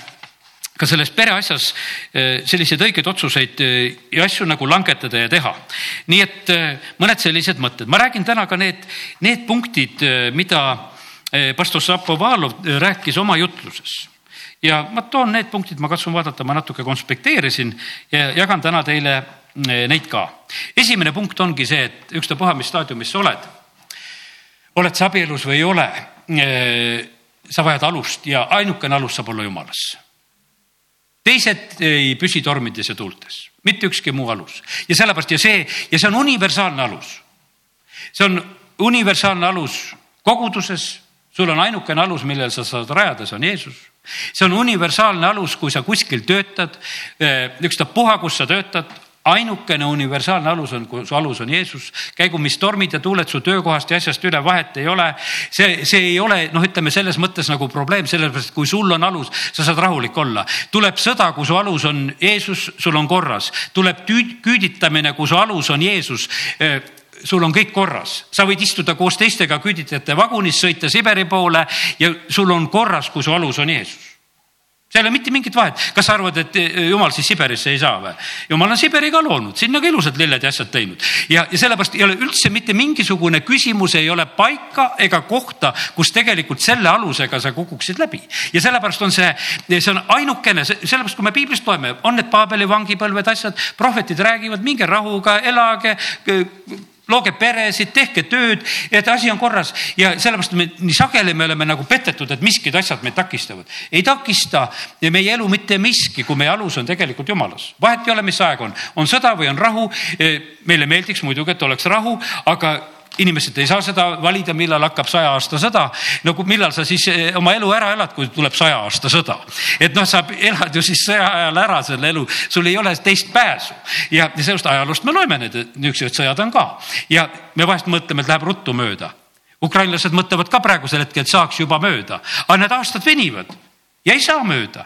ka selles pereasjas eh, selliseid õigeid otsuseid eh, ja asju nagu langetada ja teha. nii et mõned sellised mõtted, ma räägin täna ka need, need punktid, mida pastor Šapovalov rääkis oma jutluses ja ma toon need punktid, ma katsun vaadata, ma natuke konspekteerisin ja jagan täna teile neid ka. esimene punkt ongi see, et ükstapuha, mis staadiumis sa oled, oled sa abielus või ei ole, eh, sa vajad alust ja ainukene alus saab olla jumalas. teised ei püsi tormides ja tuultes, mitte ükski muu alus ja sellepärast ja see ja see on universaalne alus. see on universaalne alus koguduses, sul on ainukene alus, millel sa saad rajada, see on Jeesus see on universaalne alus, kui sa kuskil töötad, eh, ükstapuha, kus sa töötad, ainukene universaalne alus on, su alus on Jeesus, käigu mis tormid ja tuuled su töökohast ja asjast üle, vahet ei ole. see, see ei ole noh, ütleme selles mõttes nagu probleem, sellepärast kui sul on alus, sa saad rahulik olla. tuleb sõda, kui su alus on Jeesus, sul on korras, tuleb küüditamine, kui su alus on Jeesus eh, sul on kõik korras, sa võid istuda koos teistega küüditajate vagunis, sõita Siberi poole ja sul on korras, kui su alus on Jeesus seal ei ole mitte mingit vahet, kas sa arvad, et eh, jumal siis Siberisse ei saa või? jumal on Siberi ka loonud, sinna ka ilusad lilled ja asjad teinud ja, ja sellepärast ei ole üldse mitte mingisugune küsimus, ei ole paika ega kohta, kus tegelikult selle alusega sa kukuksid läbi. ja sellepärast on see, see on ainukene, sellepärast kui me piiblist loeme, on need Paabeli vangipõlved, asjad, prohvetid räägivad, minge rahuga, elage looge peresid, tehke tööd, et asi on korras ja sellepärast me nii sageli me oleme nagu petetud, et miskid asjad meid takistavad. ei takista meie elu mitte miski, kui meie alus on tegelikult jumalas. vahet ei ole, mis aeg on, on sõda või on rahu. meile meeldiks muidugi, et oleks rahu, aga inimesed ei saa seda valida, millal hakkab saja aasta sõda. no millal sa siis eh, oma elu ära elad, kui tuleb saja aasta sõda. et noh, sa elad ju siis sõja ajal ära selle elu, sul ei ole teist pääsu. ja, sellest ajaloost me loeme need, niisugused sõjad on ka ja me vahest mõtleme, et läheb ruttu mööda. ukrainlased mõtlevad ka praegusel hetkel, et saaks juba mööda, aga need aastad venivad ja ei saa mööda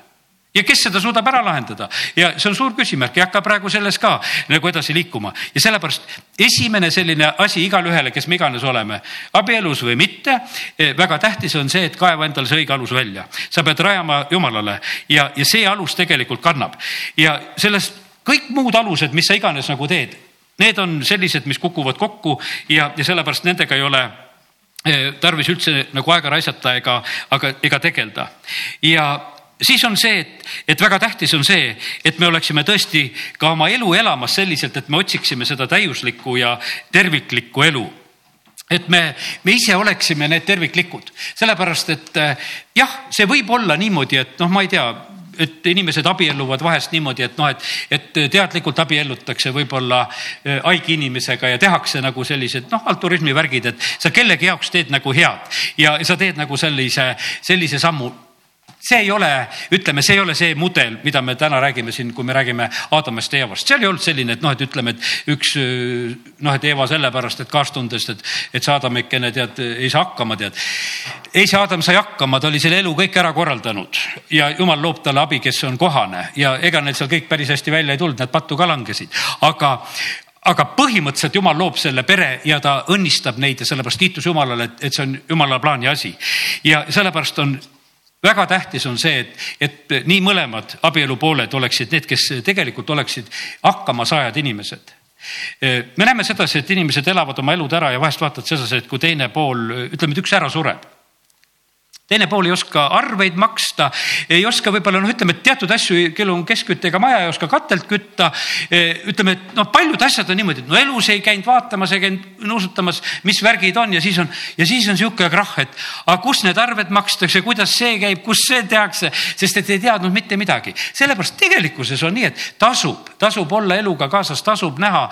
ja kes seda suudab ära lahendada? Ja see on suur küsimärk, ei hakka praegu selles ka nagu edasi liikuma. Ja sellepärast esimene selline asi igalühele, kes me iganes oleme, abielus või mitte, eh, väga tähtis on see, et kaeva endale see õige alus välja. sa pead rajama jumalale. Ja, ja see alus tegelikult kannab. Ja sellest kõik muud alused, mis sa iganes nagu teed, need on sellised, mis kukuvad kokku ja, ja sellepärast nendega ei ole eh, tarvis üldse nagu aega raisata ega, aga ega tegeleda ja siis on see, et, et väga tähtis on see, et me oleksime tõesti ka oma elu elamas selliselt, et me otsiksime seda täiuslikku ja terviklikku elu. Et me, me ise oleksime need terviklikud, sellepärast et eh, jah, see võib olla niimoodi, et noh, ma ei tea, et inimesed abielluvad vahest niimoodi, et noh, et, et teadlikult abiellutakse võib-olla eh, haige inimesega ja tehakse nagu sellised noh, altruismi värgid, et sa kellegi jaoks teed nagu head. Ja sa teed nagu sellise, sellise sammu see ei ole, ütleme, see ei ole see mudel, mida me täna räägime siin, kui me räägime Aadamast ja Eevast, seal ei olnud selline, et noh, et ütleme, et üks noh, et Eeva sellepärast, et kaastundest, et, et see Aadamikene tead, ei saa hakkama, tead. ei, see Aadam sai hakkama, ta oli selle elu kõik ära korraldanud ja jumal loob talle abi, kes on kohane ja ega neil seal kõik päris hästi välja ei tulnud, nad pattu ka langesid, aga aga põhimõtteliselt jumal loob selle pere ja ta õnnistab neid ja sellepärast kiitus Jumalale, et, et see on Jumala plaani asi. ja sellepärast on väga tähtis on see, et, et nii mõlemad abielupooled oleksid need, kes tegelikult oleksid hakkamasaajad inimesed. Me näeme sedasi, et inimesed elavad oma elud ära ja vahest vaatad sedasi, et kui teine pool, ütleme, et üks ära sureb teine pool ei oska arveid maksta, ei oska võib-olla noh, ütleme, et teatud asju, kellel on keskküttega maja, ei oska katelt kütta. ütleme, et noh, paljud asjad on niimoodi, et no elus ei käinud vaatamas, ei käinud nuusutamas, mis värgid on ja siis on ja siis on sihuke krahh, et aga kus need arved makstakse, kuidas see käib, kus see tehakse, sest et ei teadnud mitte midagi. sellepärast tegelikkuses on nii, et tasub, tasub olla eluga kaasas, tasub näha,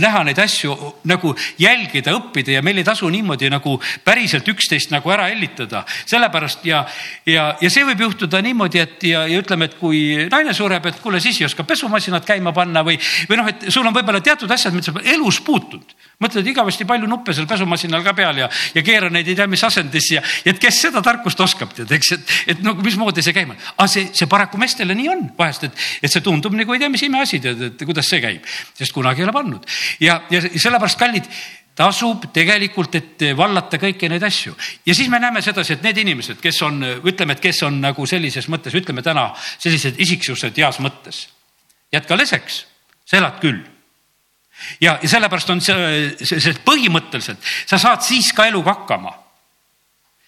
näha neid asju nagu jälgida, õppida ja meil ei tasu niimoodi nagu päriselt üksteist nagu ära hellitada, sellepärast pärast ja, ja, ja see võib juhtuda niimoodi, et ja, ja ütleme, et kui naine sureb, et kuule, siis ei oska pesumasinat käima panna või, või noh, et sul on võib-olla teatud asjad, mida sa elus puutunud. mõtled igavesti palju nuppe seal pesumasinal ka peal ja, ja keera neid ei tea mis asendis ja, ja et kes seda tarkust oskab, tead, eks, et, et no mismoodi see käima. aga see, see paraku meestele nii on vahest, et, et see tundub nagu ei tea, mis imeasi, tead, et kuidas see käib, sest kunagi ei ole pannud ja, ja sellepärast kallid tasub tegelikult, et vallata kõiki neid asju ja siis me näeme sedasi, et need inimesed, kes on, ütleme, et kes on nagu sellises mõttes, ütleme täna sellised isiksused heas mõttes. jätka leseks, sa elad küll. ja, ja sellepärast on see, see, see põhimõtteliselt, sa saad siis ka eluga hakkama.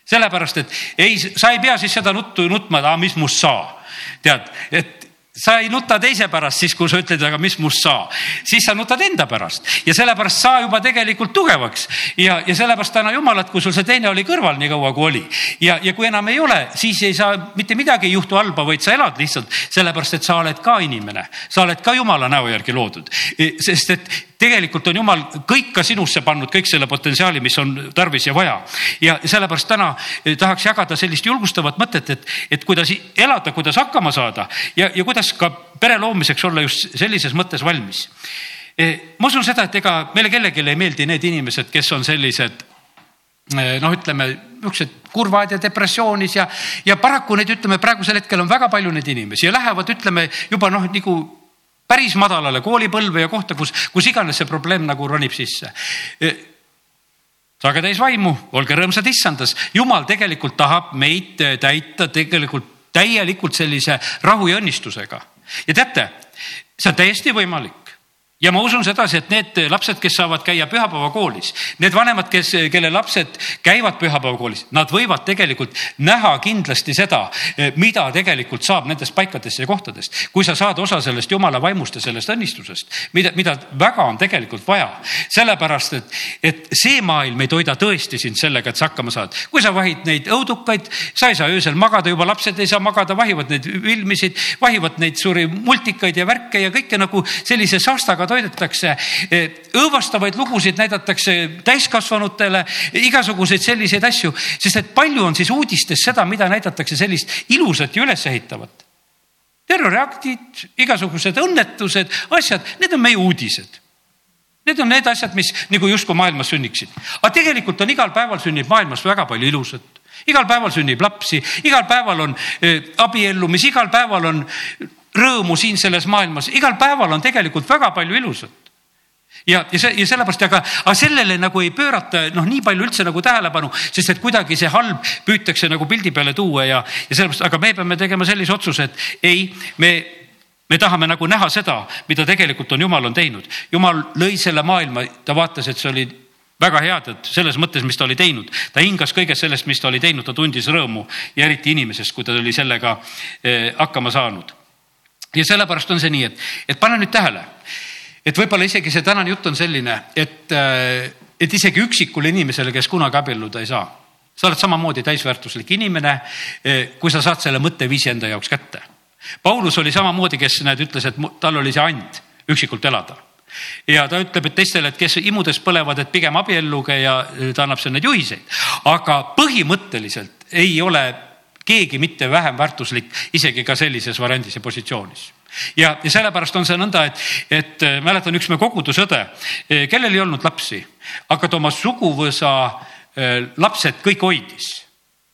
sellepärast, et ei, sa ei pea siis seda nuttu nutma, et mis must saa tead, et sa ei nuta teise pärast siis, kui sa ütled, aga mis must saa, siis sa nutad enda pärast. Ja sellepärast saa juba tegelikult tugevaks. Ja, ja sellepärast täna Jumalat, kui sul see teine oli kõrval nii kaua, kui oli. Ja, ja kui enam ei ole, siis ei saa mitte midagi ei juhtu halba, vaid sa elad lihtsalt sellepärast, et sa oled ka inimene, sa oled ka Jumala näo järgi loodud, sest et tegelikult on Jumal kõik ka sinusse pannud, kõik selle potentsiaali, mis on tarvis ja vaja. ja sellepärast täna eh, tahaks jagada sellist julgustavat mõtet, et, et kuidas elada, kuidas hakkama saada. Ja, ja kuidas ka pere loomiseks olla just sellises mõttes valmis. Eh, ma usun seda, et ega meile kellelegi ei meeldi need inimesed, kes on sellised eh, noh, ütleme niisugused kurvad ja depressioonis ja, ja paraku neid, ütleme praegusel hetkel on väga palju neid inimesi ja lähevad, ütleme juba noh, nagu päris madalale koolipõlve ja kohta, kus, kus iganes see probleem nagu ronib sisse. saage täis vaimu, olge rõõmsad issandas, jumal tegelikult tahab meid täita tegelikult täielikult sellise rahu ja õnnistusega. ja teate, see on täiesti võimalik ja ma usun sedasi, et need lapsed, kes saavad käia pühapäevakoolis, need vanemad, kes, kelle lapsed käivad pühapäevakoolis, nad võivad tegelikult näha kindlasti seda, mida tegelikult saab nendest paikadest ja kohtadest. kui sa saad osa sellest jumala vaimust ja sellest õnnistusest, mida, mida väga on tegelikult vaja. sellepärast, et, et see maailm ei toida tõesti sind sellega, et sa hakkama saad. kui sa vahid neid õudukaid, sa ei saa öösel magada, juba lapsed ei saa magada, vahivad neid filmisid, vahivad neid suuri multikaid ja värke ja kõike nagu sellise saastaga millega toidetakse. Eh, õõvastavaid lugusid näidatakse täiskasvanutele, igasuguseid selliseid asju, sest et palju on siis uudistes seda, mida näidatakse sellist ilusat ja ülesehitavat. terroriaktid, igasugused õnnetused, asjad, need on meie uudised Need on need asjad, mis nagu justkui maailmas sünniksid, aga tegelikult on igal päeval sünnib maailmas väga palju ilusat igal päeval sünnib lapsi, igal päeval on eh, abiellumis, igal päeval on rõõmu siin selles maailmas, igal päeval on tegelikult väga palju ilusat. Ja, ja see ja sellepärast, aga, aga sellele nagu ei pöörata noh, nii palju üldse nagu tähelepanu, sest et kuidagi see halb püütakse nagu pildi peale tuua ja, ja sellepärast, aga me peame tegema sellise otsuse, et ei, me, me tahame nagu näha seda, mida tegelikult on Jumal on teinud. Jumal lõi selle maailma, ta vaatas, et see oli väga head, et selles mõttes, mis ta oli teinud, ta hingas kõigest sellest, mis ta oli teinud, ta tundis rõõmu ja eriti inimesest, kui ta oli sellega eh, hakkama saanud ja sellepärast on see nii, et, et pane nüüd tähele, et võib-olla isegi see tänane jutt on selline, et, äh, et isegi üksikule inimesele, kes kunagi abielluda ei saa, sa oled samamoodi täisväärtuslik inimene, äh, kui sa saad selle mõtteviisi enda jaoks kätte. Paulus oli samamoodi, kes näed, ütles, et tal oli see and üksikult elada. Ja ta ütleb, et teistele, et kes imudes põlevad, et pigem abielluge ja ta annab seal neid juhiseid. aga põhimõtteliselt ei ole keegi mitte vähem väärtuslik isegi ka sellises variandis ja positsioonis. Ja, ja sellepärast on see nõnda, et, et äh, mäletan üks me kogudusõde, äh, kellel ei olnud lapsi, aga ta oma suguvõsa äh, lapsed kõik hoidis.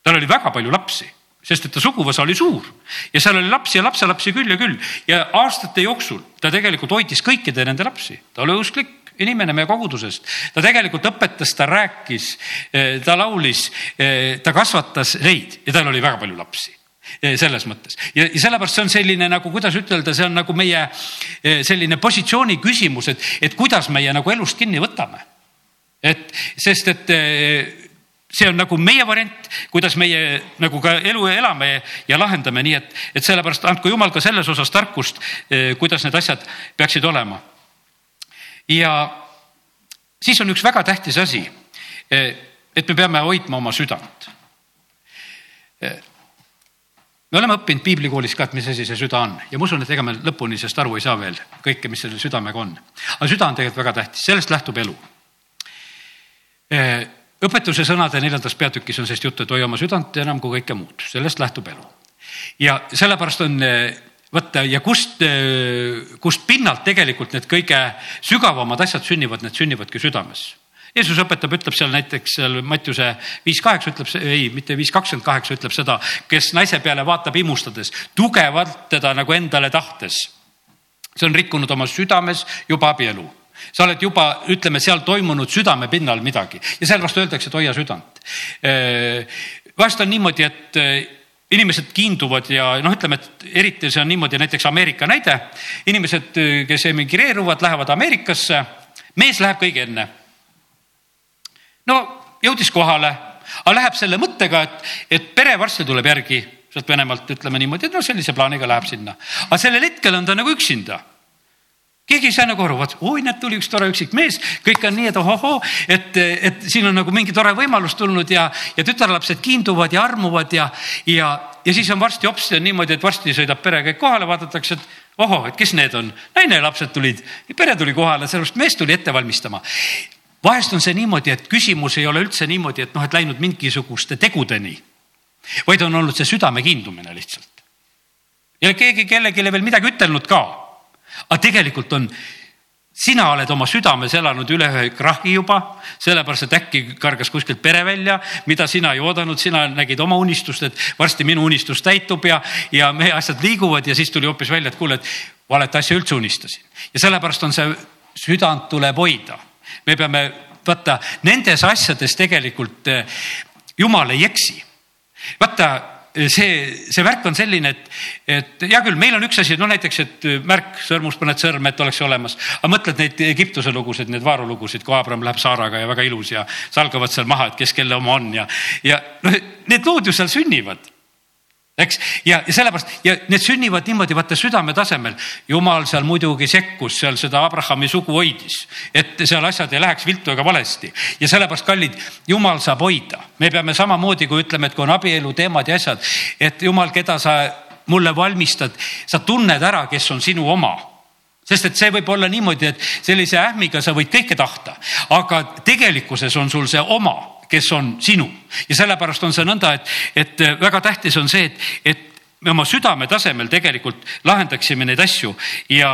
tal oli väga palju lapsi sest et ta suguvõsa oli suur. Ja seal oli lapsi ja lapselapsi küll ja küll. Ja aastate jooksul ta tegelikult hoidis kõikide nende lapsi, ta oli usklik inimene meie kogudusest, ta tegelikult õpetas, ta rääkis, eh, ta laulis, eh, ta kasvatas neid ja tal oli väga palju lapsi eh, selles mõttes ja, ja sellepärast see on selline nagu, kuidas ütelda, see on nagu meie selline positsiooni küsimus, et, et kuidas meie nagu elust kinni võtame. et sest, et see on nagu meie variant, kuidas meie nagu ka elu elame ja lahendame, nii et, et sellepärast andku jumal ka selles osas tarkust, kuidas need asjad peaksid olema. Ja siis on üks väga tähtis asi, eh, et me peame hoidma oma südant. Eh, me oleme õppinud piiblikoolis ka, et mis asi see süda on ja ma usun, et ega me lõpuni sellest aru ei saa veel kõike, mis selle südamega on. aga süda on tegelikult väga tähtis, sellest lähtub elu õpetuse sõnade neljandas peatükis on sellest juttu, et hoia oma südant enam kui kõike muud, sellest lähtub elu. ja sellepärast on võtta ja kust, eh, kust pinnalt tegelikult need kõige sügavamad asjad sünnivad, need sünnivadki südames. Jeesus õpetab, ütleb seal näiteks seal Mattiuse viis kaheksa ütleb, ei, mitte viis kakskümmend kaheksa ütleb seda, kes naise peale vaatab imustades, tugevalt teda nagu endale tahtes. see on rikkunud oma südames juba abielu sa oled juba, ütleme, seal toimunud südame pinnal midagi ja sellepärast öeldakse, et hoia südant. vahest on niimoodi, et inimesed kiinduvad ja noh, ütleme, et eriti see on niimoodi näiteks Ameerika näide. inimesed, kes emigreeruvad, lähevad Ameerikasse, mees läheb kõige enne. no jõudis kohale, aga läheb selle mõttega, et, et pere varsti tuleb järgi sealt Venemaalt, ütleme niimoodi, et noh, sellise plaaniga läheb sinna. aga sellel hetkel on ta nagu üksinda keegi ei saa nagu aru, vaat oi, näed, tuli üks tore üksik mees, kõik on nii, et ohohoo, et, et siin on nagu mingi tore võimalus tulnud ja, ja tütarlapsed kiinduvad ja armuvad ja, ja, ja siis on varsti hops niimoodi, et varsti sõidab pere kõik kohale, vaadatakse, et ohoh, et kes need on, naine ja lapsed tulid, pere tuli kohale, sellepärast mees tuli ette valmistama. vahest on see niimoodi, et küsimus ei ole üldse niimoodi, et noh, et läinud mingisuguste tegudeni, vaid on olnud see südame kiindumine lihtsalt. ja keegi kellelegi veel midagi ütelnud ka aga tegelikult on, sina oled oma südames elanud üle ühe krahhi juba, sellepärast et äkki kargas kuskilt pere välja, mida sina ei oodanud, sina nägid oma unistust, et varsti minu unistus täitub ja, ja meie asjad liiguvad ja siis tuli hoopis välja, et kuule, et valet asja üldse unistasin. ja sellepärast on see, südant tuleb hoida. me peame, vaata nendes asjades tegelikult eh, jumal ei eksi. vaata see, see värk on selline, et, et hea küll, meil on üks asi, no näiteks, et märk sõrmus paned sõrme, et oleks olemas. aga mõtled neid Egiptuse lugusid, need vaarulugusid, kui Abram läheb Saaraga ja väga ilus ja salgavad seal maha, et kes kelle oma on ja, ja noh, need lood ju seal sünnivad eks, ja, sellepärast ja need sünnivad niimoodi, vaata südame tasemel. jumal seal muidugi sekkus, seal seda Abrahami sugu hoidis, et seal asjad ei läheks viltu ega valesti ja sellepärast, kallid, jumal saab hoida. me peame samamoodi, kui ütleme, et kui on abielu teemad ja asjad, et jumal, keda sa mulle valmistad, sa tunned ära, kes on sinu oma sest et see võib olla niimoodi, et sellise ähmiga sa võid kõike tahta, aga tegelikkuses on sul see oma kes on sinu ja sellepärast on see nõnda, et, et väga tähtis on see, et, et me oma südame tasemel tegelikult lahendaksime neid asju ja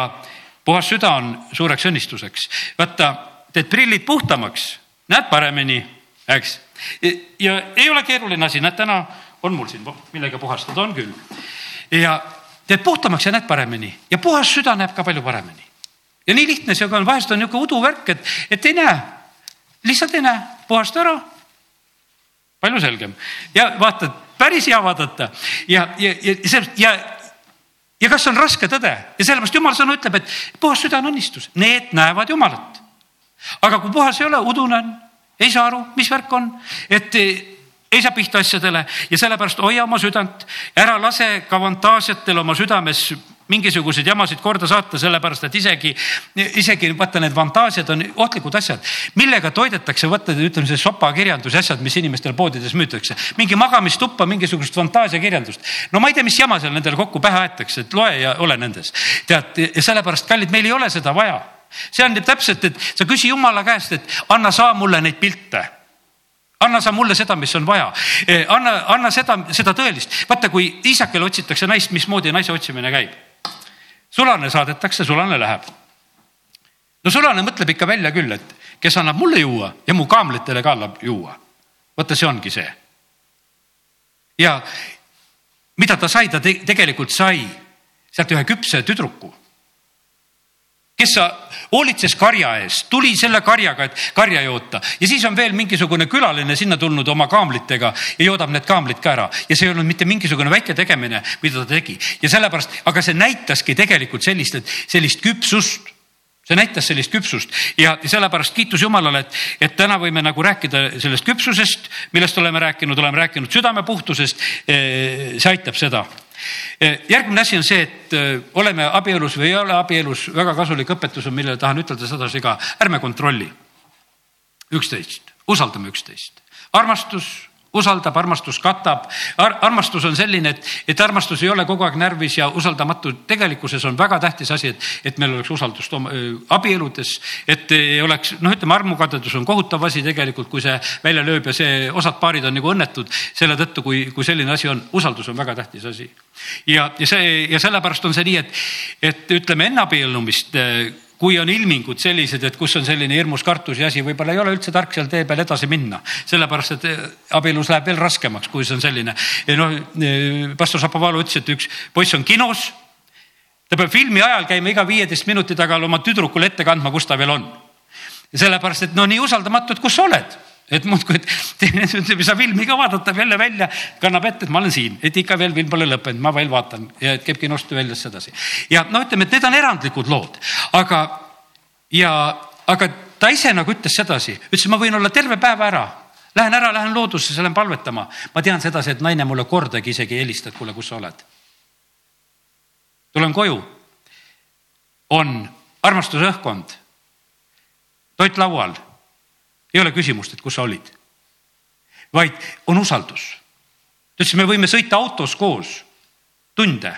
puhas süda on suureks õnnistuseks. vaata, teed prillid puhtamaks, näed paremini, eks. ja ei ole keeruline asi, näed, täna on mul siin millega puhastada, on küll. ja teed puhtamaks ja näed paremini ja puhas süda näeb ka palju paremini. ja nii lihtne see on, vahest on niisugune uduvärk, et, et ei näe, lihtsalt ei näe, puhasta ära palju selgem. Ja vaata, päris hea vaadata. Ja, ja, ja see ja, ja kas on raske tõde? Ja sellepärast jumal sõna ütleb, et puhas süda on õnnistus, need näevad Jumalat. aga kui puhas ei ole, udune on, ei saa aru, mis värk on, et ei saa pihta asjadele. Ja sellepärast hoia oma südant, ära lase ka fantaasiatel oma südames mingisuguseid jamasid korda saata, sellepärast et isegi, isegi vaata, need fantaasiad on ohtlikud asjad, millega toidetakse, vaata, ütleme see sopakirjandus ja asjad, mis inimestele poodides müütakse, mingi magamistuppa, mingisugust fantaasiakirjandust. no ma ei tea, mis jama seal nendele kokku pähe aetakse, et loe ja ole nendes. tead, ja sellepärast, kallid, meil ei ole seda vaja see on täpselt, et sa küsi jumala käest, et anna saa mulle neid pilte anna sa mulle seda, mis on vaja. E, anna, anna seda, seda tõelist. vaata, kui isakele otsitakse naist, mismoodi naise otsimine käib. Sulane saadetakse, sulane läheb. no sulane mõtleb ikka välja küll, et kes annab mulle juua ja mu kaamlitele ka annab juua. vaata, see ongi see. ja mida ta sai, ta te tegelikult sai sealt ühe küpse tüdruku kes sa hoolitses karja eest, tuli selle karjaga, et karja joota. Ja siis on veel mingisugune külaline sinna tulnud oma kaamlitega ja joodab need kaamlid ka ära. Ja see ei olnud mitte mingisugune väike tegemine, mida ta tegi. Ja sellepärast, aga see näitaski tegelikult sellist, et sellist küpsust. See näitas sellist küpsust. Ja sellepärast kiitus Jumalale, et, et täna võime nagu rääkida sellest küpsusest, millest oleme rääkinud, oleme rääkinud südame puhtusest. see aitab seda järgmine asi on see, et eh, oleme abielus või ei ole abielus, väga kasulik õpetus on, millele tahan ütelda sedasi ka, ärme kontrolli üksteist, usaldame üksteist. armastus usaldab, armastus katab Ar. armastus on selline, et, et armastus ei ole kogu aeg närvis ja usaldamatu. tegelikkuses on väga tähtis asi, et, et meil oleks usaldust oma, abieludes, et ei oleks, noh, ütleme armukadedus on kohutav asi tegelikult, kui see välja lööb ja see osad paarid on nagu õnnetud selle tõttu, kui, kui selline asi on. usaldus on väga tähtis asi. ja, ja see ja sellepärast on see nii, et, et ütleme enne abiellumist kui on ilmingud sellised, et kus on selline hirmus kartus ja asi, võib-olla ei ole üldse tark seal tee peal edasi minna, sellepärast et eh, abielus läheb veel raskemaks, kui see on selline. noh, eh, pastor Šapovalov ütles, et üks poiss on kinos. ta peab filmi ajal käima iga viieteist minuti taga oma tüdrukule ette kandma, kus ta veel on. sellepärast, et no nii usaldamatu, et kus sa oled et muudkui, et saa filmi ka vaadata, jälle välja, kannab ette, et ma olen siin, et ikka veel film pole lõppenud, ma veel vaatan ja et käib kinost väljas sedasi. ja no ütleme, et need on erandlikud lood, aga ja, aga ta ise nagu ütles sedasi, ütles, ma võin olla terve päeva ära Lähen ära, lähen loodusesse, lähen palvetama. ma tean sedasi, et naine mulle kordagi isegi ei helista, et kuule, kus sa oled. tulen koju. on armastuse õhkkond, toit laual ei ole küsimust, et kus sa olid, vaid on usaldus. ta ütles, me võime sõita autos koos tunde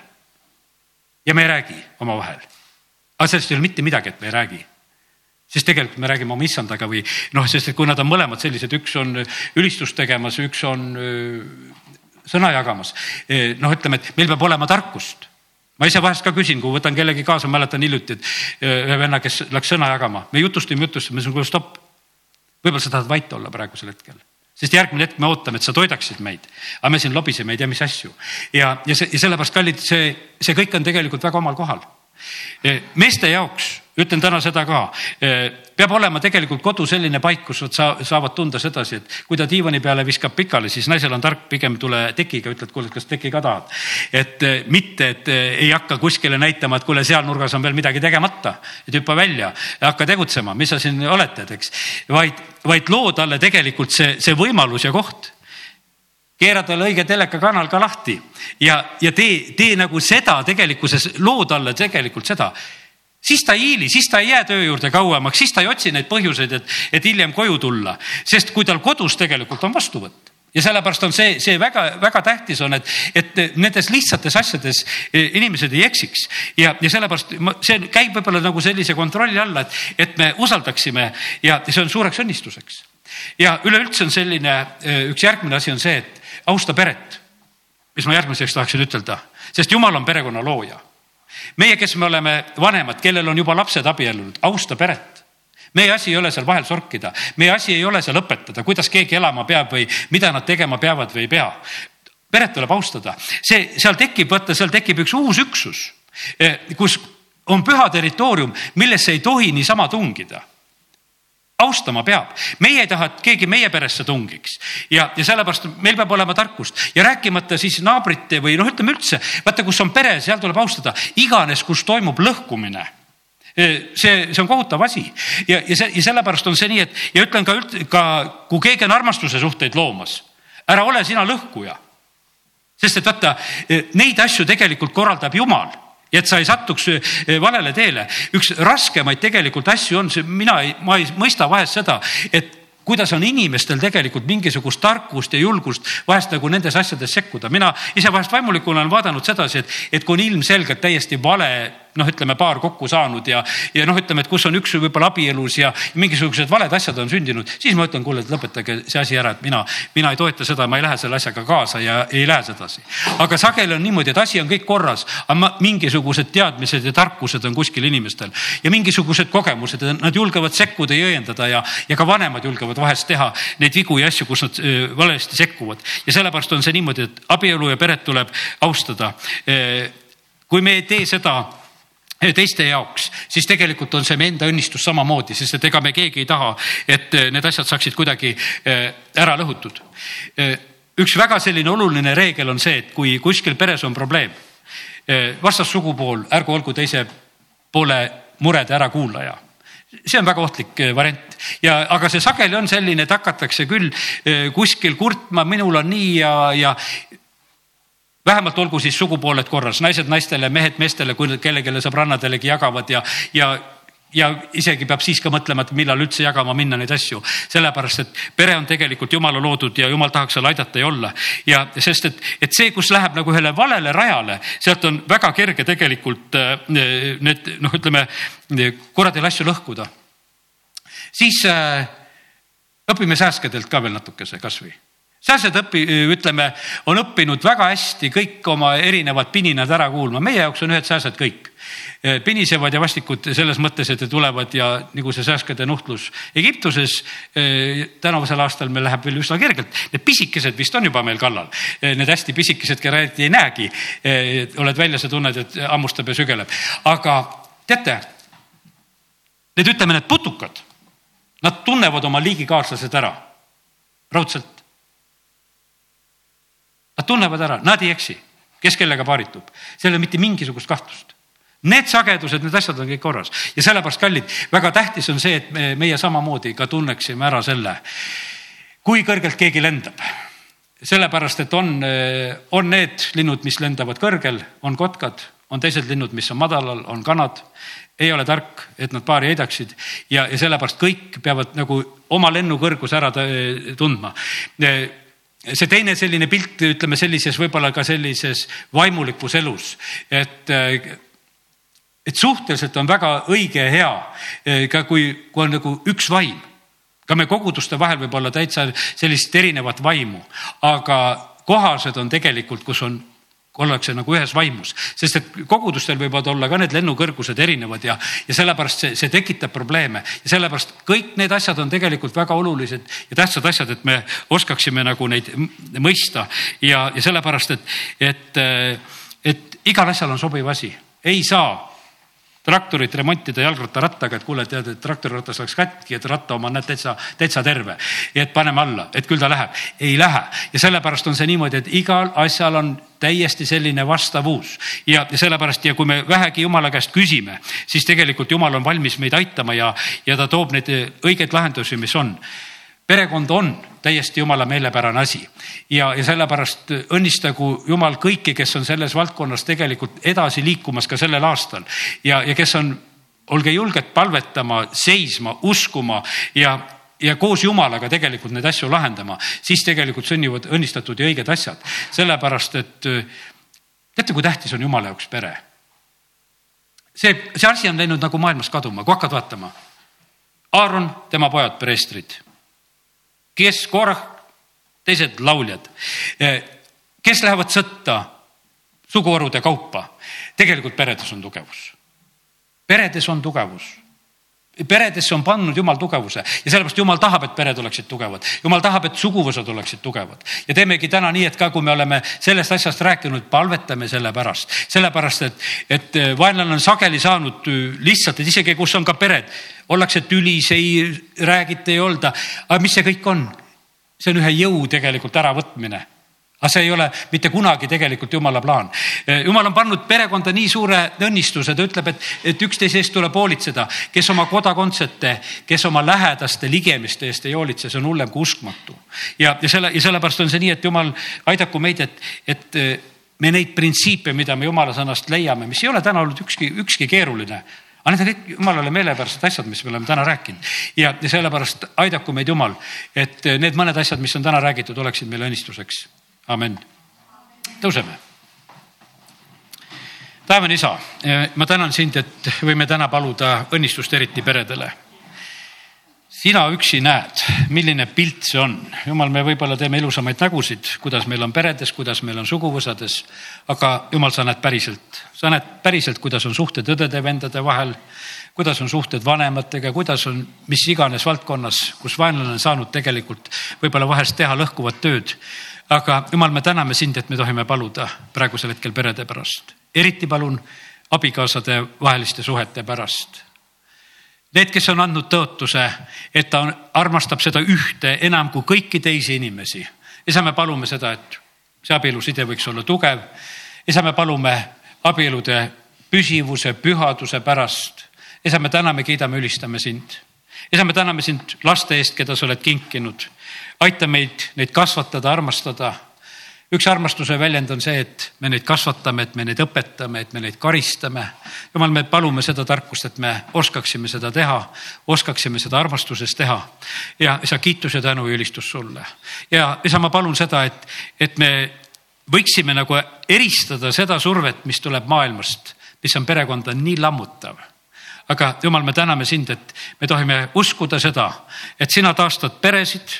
ja me ei räägi omavahel. aga sellest ei ole mitte midagi, et me ei räägi siis tegelikult me räägime oma issandaga või noh, sest et kui nad on mõlemad sellised, üks on ülistust tegemas, üks on sõna jagamas. noh, ütleme, et meil peab olema tarkust. ma ise vahest ka küsin, kui võtan kellegi kaasa, mäletan hiljuti, et ühe venna, kes läks sõna jagama, me jutustasime, jutustasime, ütlesin, kuule stopp võib-olla sa tahad vait olla praegusel hetkel, sest järgmine hetk me ootame, et sa toidaksid meid, aga me siin lobiseme ei tea mis asju. Ja, ja see ja sellepärast, kallid, see, see kõik on tegelikult väga omal kohal. meeste jaoks ütlen täna seda ka, peab olema tegelikult kodu selline paik, kus nad saa, saavad tunda sedasi, et kui ta diivani peale viskab pikali, siis naisel on tark pigem tule tekiga, ütled, kuule, kas teki ka tahad. et mitte, et ei hakka kuskile näitama, et kuule, seal nurgas on veel midagi tegemata, et hüppa välja, hakka tegutsema, mis sa siin oled, tead, eks. vaid, vaid loo talle tegelikult see, see võimalus ja koht keera talle õige telekakanal ka lahti ja, ja tee, tee nagu seda tegelikkuses, loo talle tegelikult seda siis ta ei hiili, siis ta ei jää töö juurde kauemaks, siis ta ei otsi neid põhjuseid, et, et hiljem koju tulla, sest kui tal kodus tegelikult on vastuvõtt. Ja sellepärast on see, see väga-väga tähtis on, et, et nendes lihtsates asjades e, inimesed ei eksiks. Ja, ja sellepärast ma, see käib võib-olla nagu sellise kontrolli alla, et, et me usaldaksime ja see on suureks õnnistuseks. ja üleüldse on selline, e, üks järgmine asi on see, et austa peret, mis ma järgmiseks tahaksin ütelda, sest jumal on perekonna looja meie, kes me oleme vanemad, kellel on juba lapsed abiellunud, austa peret. Meie asi ei ole seal vahel sorkida, meie asi ei ole seal õpetada, kuidas keegi elama peab või mida nad tegema peavad või ei pea. peret tuleb austada, see, seal tekib, vaata, seal tekib üks uus üksus, eh, kus on püha territoorium, millesse ei tohi niisama tungida austama peab. meie ei taha, et keegi meie peresse tungiks. Ja, ja sellepärast meil peab olema tarkust. Ja rääkimata siis naabrite või noh, ütleme üldse, vaata, kus on pere, seal tuleb austada, iganes, kus toimub lõhkumine. See, see on kohutav asi. Ja, ja see ja sellepärast on see nii, et ja ütlen ka, ka kui keegi on armastuse suhteid loomas, ära ole sina lõhkuja. sest et vaata, neid asju tegelikult korraldab Jumal ja et sa ei satuks valele teele. üks raskemaid tegelikult asju on see, mina ei, ma ei mõista vahest seda, et kuidas on inimestel tegelikult mingisugust tarkust ja julgust vahest nagu nendes asjades sekkuda. mina ise vahest vaimulikuna olen vaadanud sedasi, et, et kui on ilmselgelt täiesti vale noh, ütleme paar kokku saanud ja, ja noh, ütleme, et kus on üks võib-olla abielus ja mingisugused valed asjad on sündinud, siis ma ütlen, kuule, et lõpetage see asi ära, et mina, mina ei toeta seda, ma ei lähe selle asjaga kaasa ja ei lähe sedasi. aga sageli on niimoodi, et asi on kõik korras, aga mingisugused teadmised ja tarkused on kuskil inimestel ja mingisugused kogemused, nad julgevad sekkuda ja õiendada ja, ja ka vanemad julgevad vahest teha neid vigu ja asju, kus nad valesti sekkuvad ja sellepärast on see niimoodi, et abielu ja peret tuleb austada. kui me ei tee seda teiste jaoks, siis tegelikult on see meie enda õnnistus samamoodi, sest et ega me keegi ei taha, et eh, need asjad saaksid kuidagi eh, ära lõhutud. Eh, üks väga selline oluline reegel on see, et kui kuskil peres on probleem, vastassugupool ärgu olgu teise poole murede ärakuulaja see on väga ohtlik variant ja, aga see sageli on selline, et hakatakse küll kuskil kurtma, minul on nii ja, ja vähemalt olgu siis sugupooled korras, naised naistele, mehed meestele, kui kellelegi sõbrannadelegi jagavad ja, ja ja isegi peab siis ka mõtlema, et millal üldse jagama minna neid asju, sellepärast et pere on tegelikult jumala loodud ja jumal tahaks seal aidata ja olla. ja sest, et, et see, kus läheb nagu ühele valele rajale, sealt on väga kerge tegelikult äh, need noh, ütleme kuradil asju lõhkuda. siis äh, õpime sääskedelt ka veel natukese kasvõi sääsed õpi-, ütleme, on õppinud väga hästi kõik oma erinevad pininad ära kuulma, meie jaoks on ühed sääsed kõik. pinisevad ja vastikud selles mõttes, et tulevad ja nagu see sääskede nuhtlus Egiptuses tänavusel aastal meil läheb veel üsna kergelt. Need pisikesed vist on juba meil kallal, need hästi pisikesed, keda eriti ei näegi. oled väljas ja tunned, et hammustab ja sügeleb, aga teate, need ütleme, need putukad, nad tunnevad oma liigikaaslased ära raudselt tunnevad ära, nad ei eksi, kes kellega paaritub, seal ei ole mitte mingisugust kahtlust. Need sagedused, need asjad on kõik korras ja sellepärast, kallid, väga tähtis on see, et me, meie samamoodi ka tunneksime ära selle, kui kõrgelt keegi lendab. sellepärast, et on, on need linnud, mis lendavad kõrgel, on kotkad, on teised linnud, mis on madalal, on kanad. ei ole tark, et nad paari heidaksid ja, ja sellepärast kõik peavad nagu oma lennukõrguse ära tundma see teine selline pilt, ütleme sellises, võib-olla ka sellises vaimulikus elus, et, et suhteliselt on väga õige ja hea, ka kui, kui on nagu üks vaim. ka me koguduste vahel võib olla täitsa sellist erinevat vaimu, aga kohased on tegelikult, kus on ollakse nagu ühes vaimus, sest et kogudustel võivad olla ka need lennukõrgused erinevad ja, ja sellepärast see, see tekitab probleeme. Ja sellepärast kõik need asjad on tegelikult väga olulised ja tähtsad asjad, et me oskaksime nagu neid mõista. Ja, ja sellepärast, et, et, et igal asjal on sobiv asi, ei saa traktorit remontida jalgrattarattaga, et kuule, tead, et traktoriratas läks katki, et ratta oma on näed täitsa, täitsa terve. et paneme alla, et küll ta läheb. ei lähe ja sellepärast on see niimoodi, et igal asjal on täiesti selline vastavus ja, ja sellepärast ja kui me vähegi jumala käest küsime, siis tegelikult jumal on valmis meid aitama ja, ja ta toob neid õigeid lahendusi, mis on perekond on täiesti jumala meelepärane asi ja, ja sellepärast õnnistagu jumal kõiki, kes on selles valdkonnas tegelikult edasi liikumas ka sellel aastal ja, ja kes on, olge julged palvetama, seisma, uskuma ja, ja koos Jumalaga tegelikult neid asju lahendama, siis tegelikult sünnivad õnnistatud ja õiged asjad. sellepärast, et teate, kui tähtis on Jumala jaoks pere? see, see asi on läinud nagu maailmas kaduma, kui hakkad vaatama. Aaron, tema pojad, preestrid kes Korah, teised lauljad, kes lähevad sõtta suguharude kaupa. tegelikult peredes on tugevus. peredes on tugevus peredesse on pannud jumal tugevuse ja sellepärast jumal tahab, et pered oleksid tugevad. jumal tahab, et suguvõsad oleksid tugevad ja teemegi täna nii, et ka kui me oleme sellest asjast rääkinud, palvetame selle pärast, sellepärast et, et eh, vaenlane on sageli saanud eh, lihtsalt, et isegi kus on ka pered, ollakse tülis, ei räägita, ei olda. aga mis see kõik on? see on ühe jõu tegelikult äravõtmine aga see ei ole mitte kunagi tegelikult jumala plaan. jumal on pannud perekonda nii suure õnnistuse, ta ütleb, et, et üksteise eest tuleb hoolitseda, kes oma kodakondsete, kes oma lähedaste ligemiste eest ei hoolitse, see on hullem kui uskmatu. ja, ja selle ja sellepärast on see nii, et jumal aidaku meid, et, et me neid printsiipe, mida me jumala sõnast leiame, mis ei ole täna olnud ükski, ükski keeruline aga need on kõik jumalale meelepärased asjad, mis me oleme täna rääkinud ja, sellepärast aidaku meid Jumal, et need mõned asjad, mis on täna räägitud, oleksid meile õnnistuseks. Amen. tõuseme. taevane isa, ma tänan sind, et võime täna paluda õnnistust eriti peredele sina üksi näed, milline pilt see on. jumal, me võib-olla teeme ilusamaid nägusid, kuidas meil on peredes, kuidas meil on suguvõsades. aga jumal, sa näed päriselt, sa näed päriselt, kuidas on suhted õdede-vendade vahel, kuidas on suhted vanematega, kuidas on mis iganes valdkonnas, kus vaenlane on saanud tegelikult võib-olla vahest teha lõhkuvat tööd. Aga jumal, me täname sind, et me tohime paluda praegusel hetkel perede pärast, eriti palun abikaasade vaheliste suhete pärast Need, kes on andnud tõotuse, et ta armastab seda ühte enam kui kõiki teisi inimesi. isa, me palume seda, et see abieluside võiks olla tugev. isa, me palume abielude püsivuse, pühaduse pärast. isa, me täname, kiidame, ülistame sind. isa, me täname sind laste eest, keda sa oled kinkinud. Aita meid neid kasvatada, armastada üks armastuse väljend on see, et me neid kasvatame, et me neid õpetame, et me neid karistame. jumal, me palume seda tarkust, et me oskaksime seda teha, oskaksime seda armastuses teha. ja isa, kiitus ja tänu ja ülistus sulle. ja isa, ma palun seda, et, et me võiksime nagu eristada seda survet, mis tuleb maailmast, mis on perekonda nii lammutav aga jumal, me täname sind, et me tohime uskuda seda, et sina taastad peresid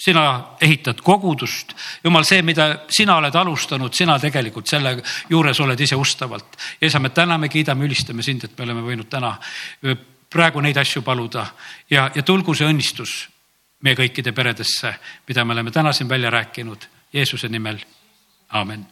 sina ehitad kogudust, jumal, see, mida sina oled alustanud, sina tegelikult selle juures oled ise ustavalt. ja isa, me täname, kiidame, ülistame sind, et me oleme võinud täna praegu neid asju paluda ja, ja tulgu see õnnistus meie kõikide peredesse, mida me oleme täna siin välja rääkinud Jeesuse nimel. aamen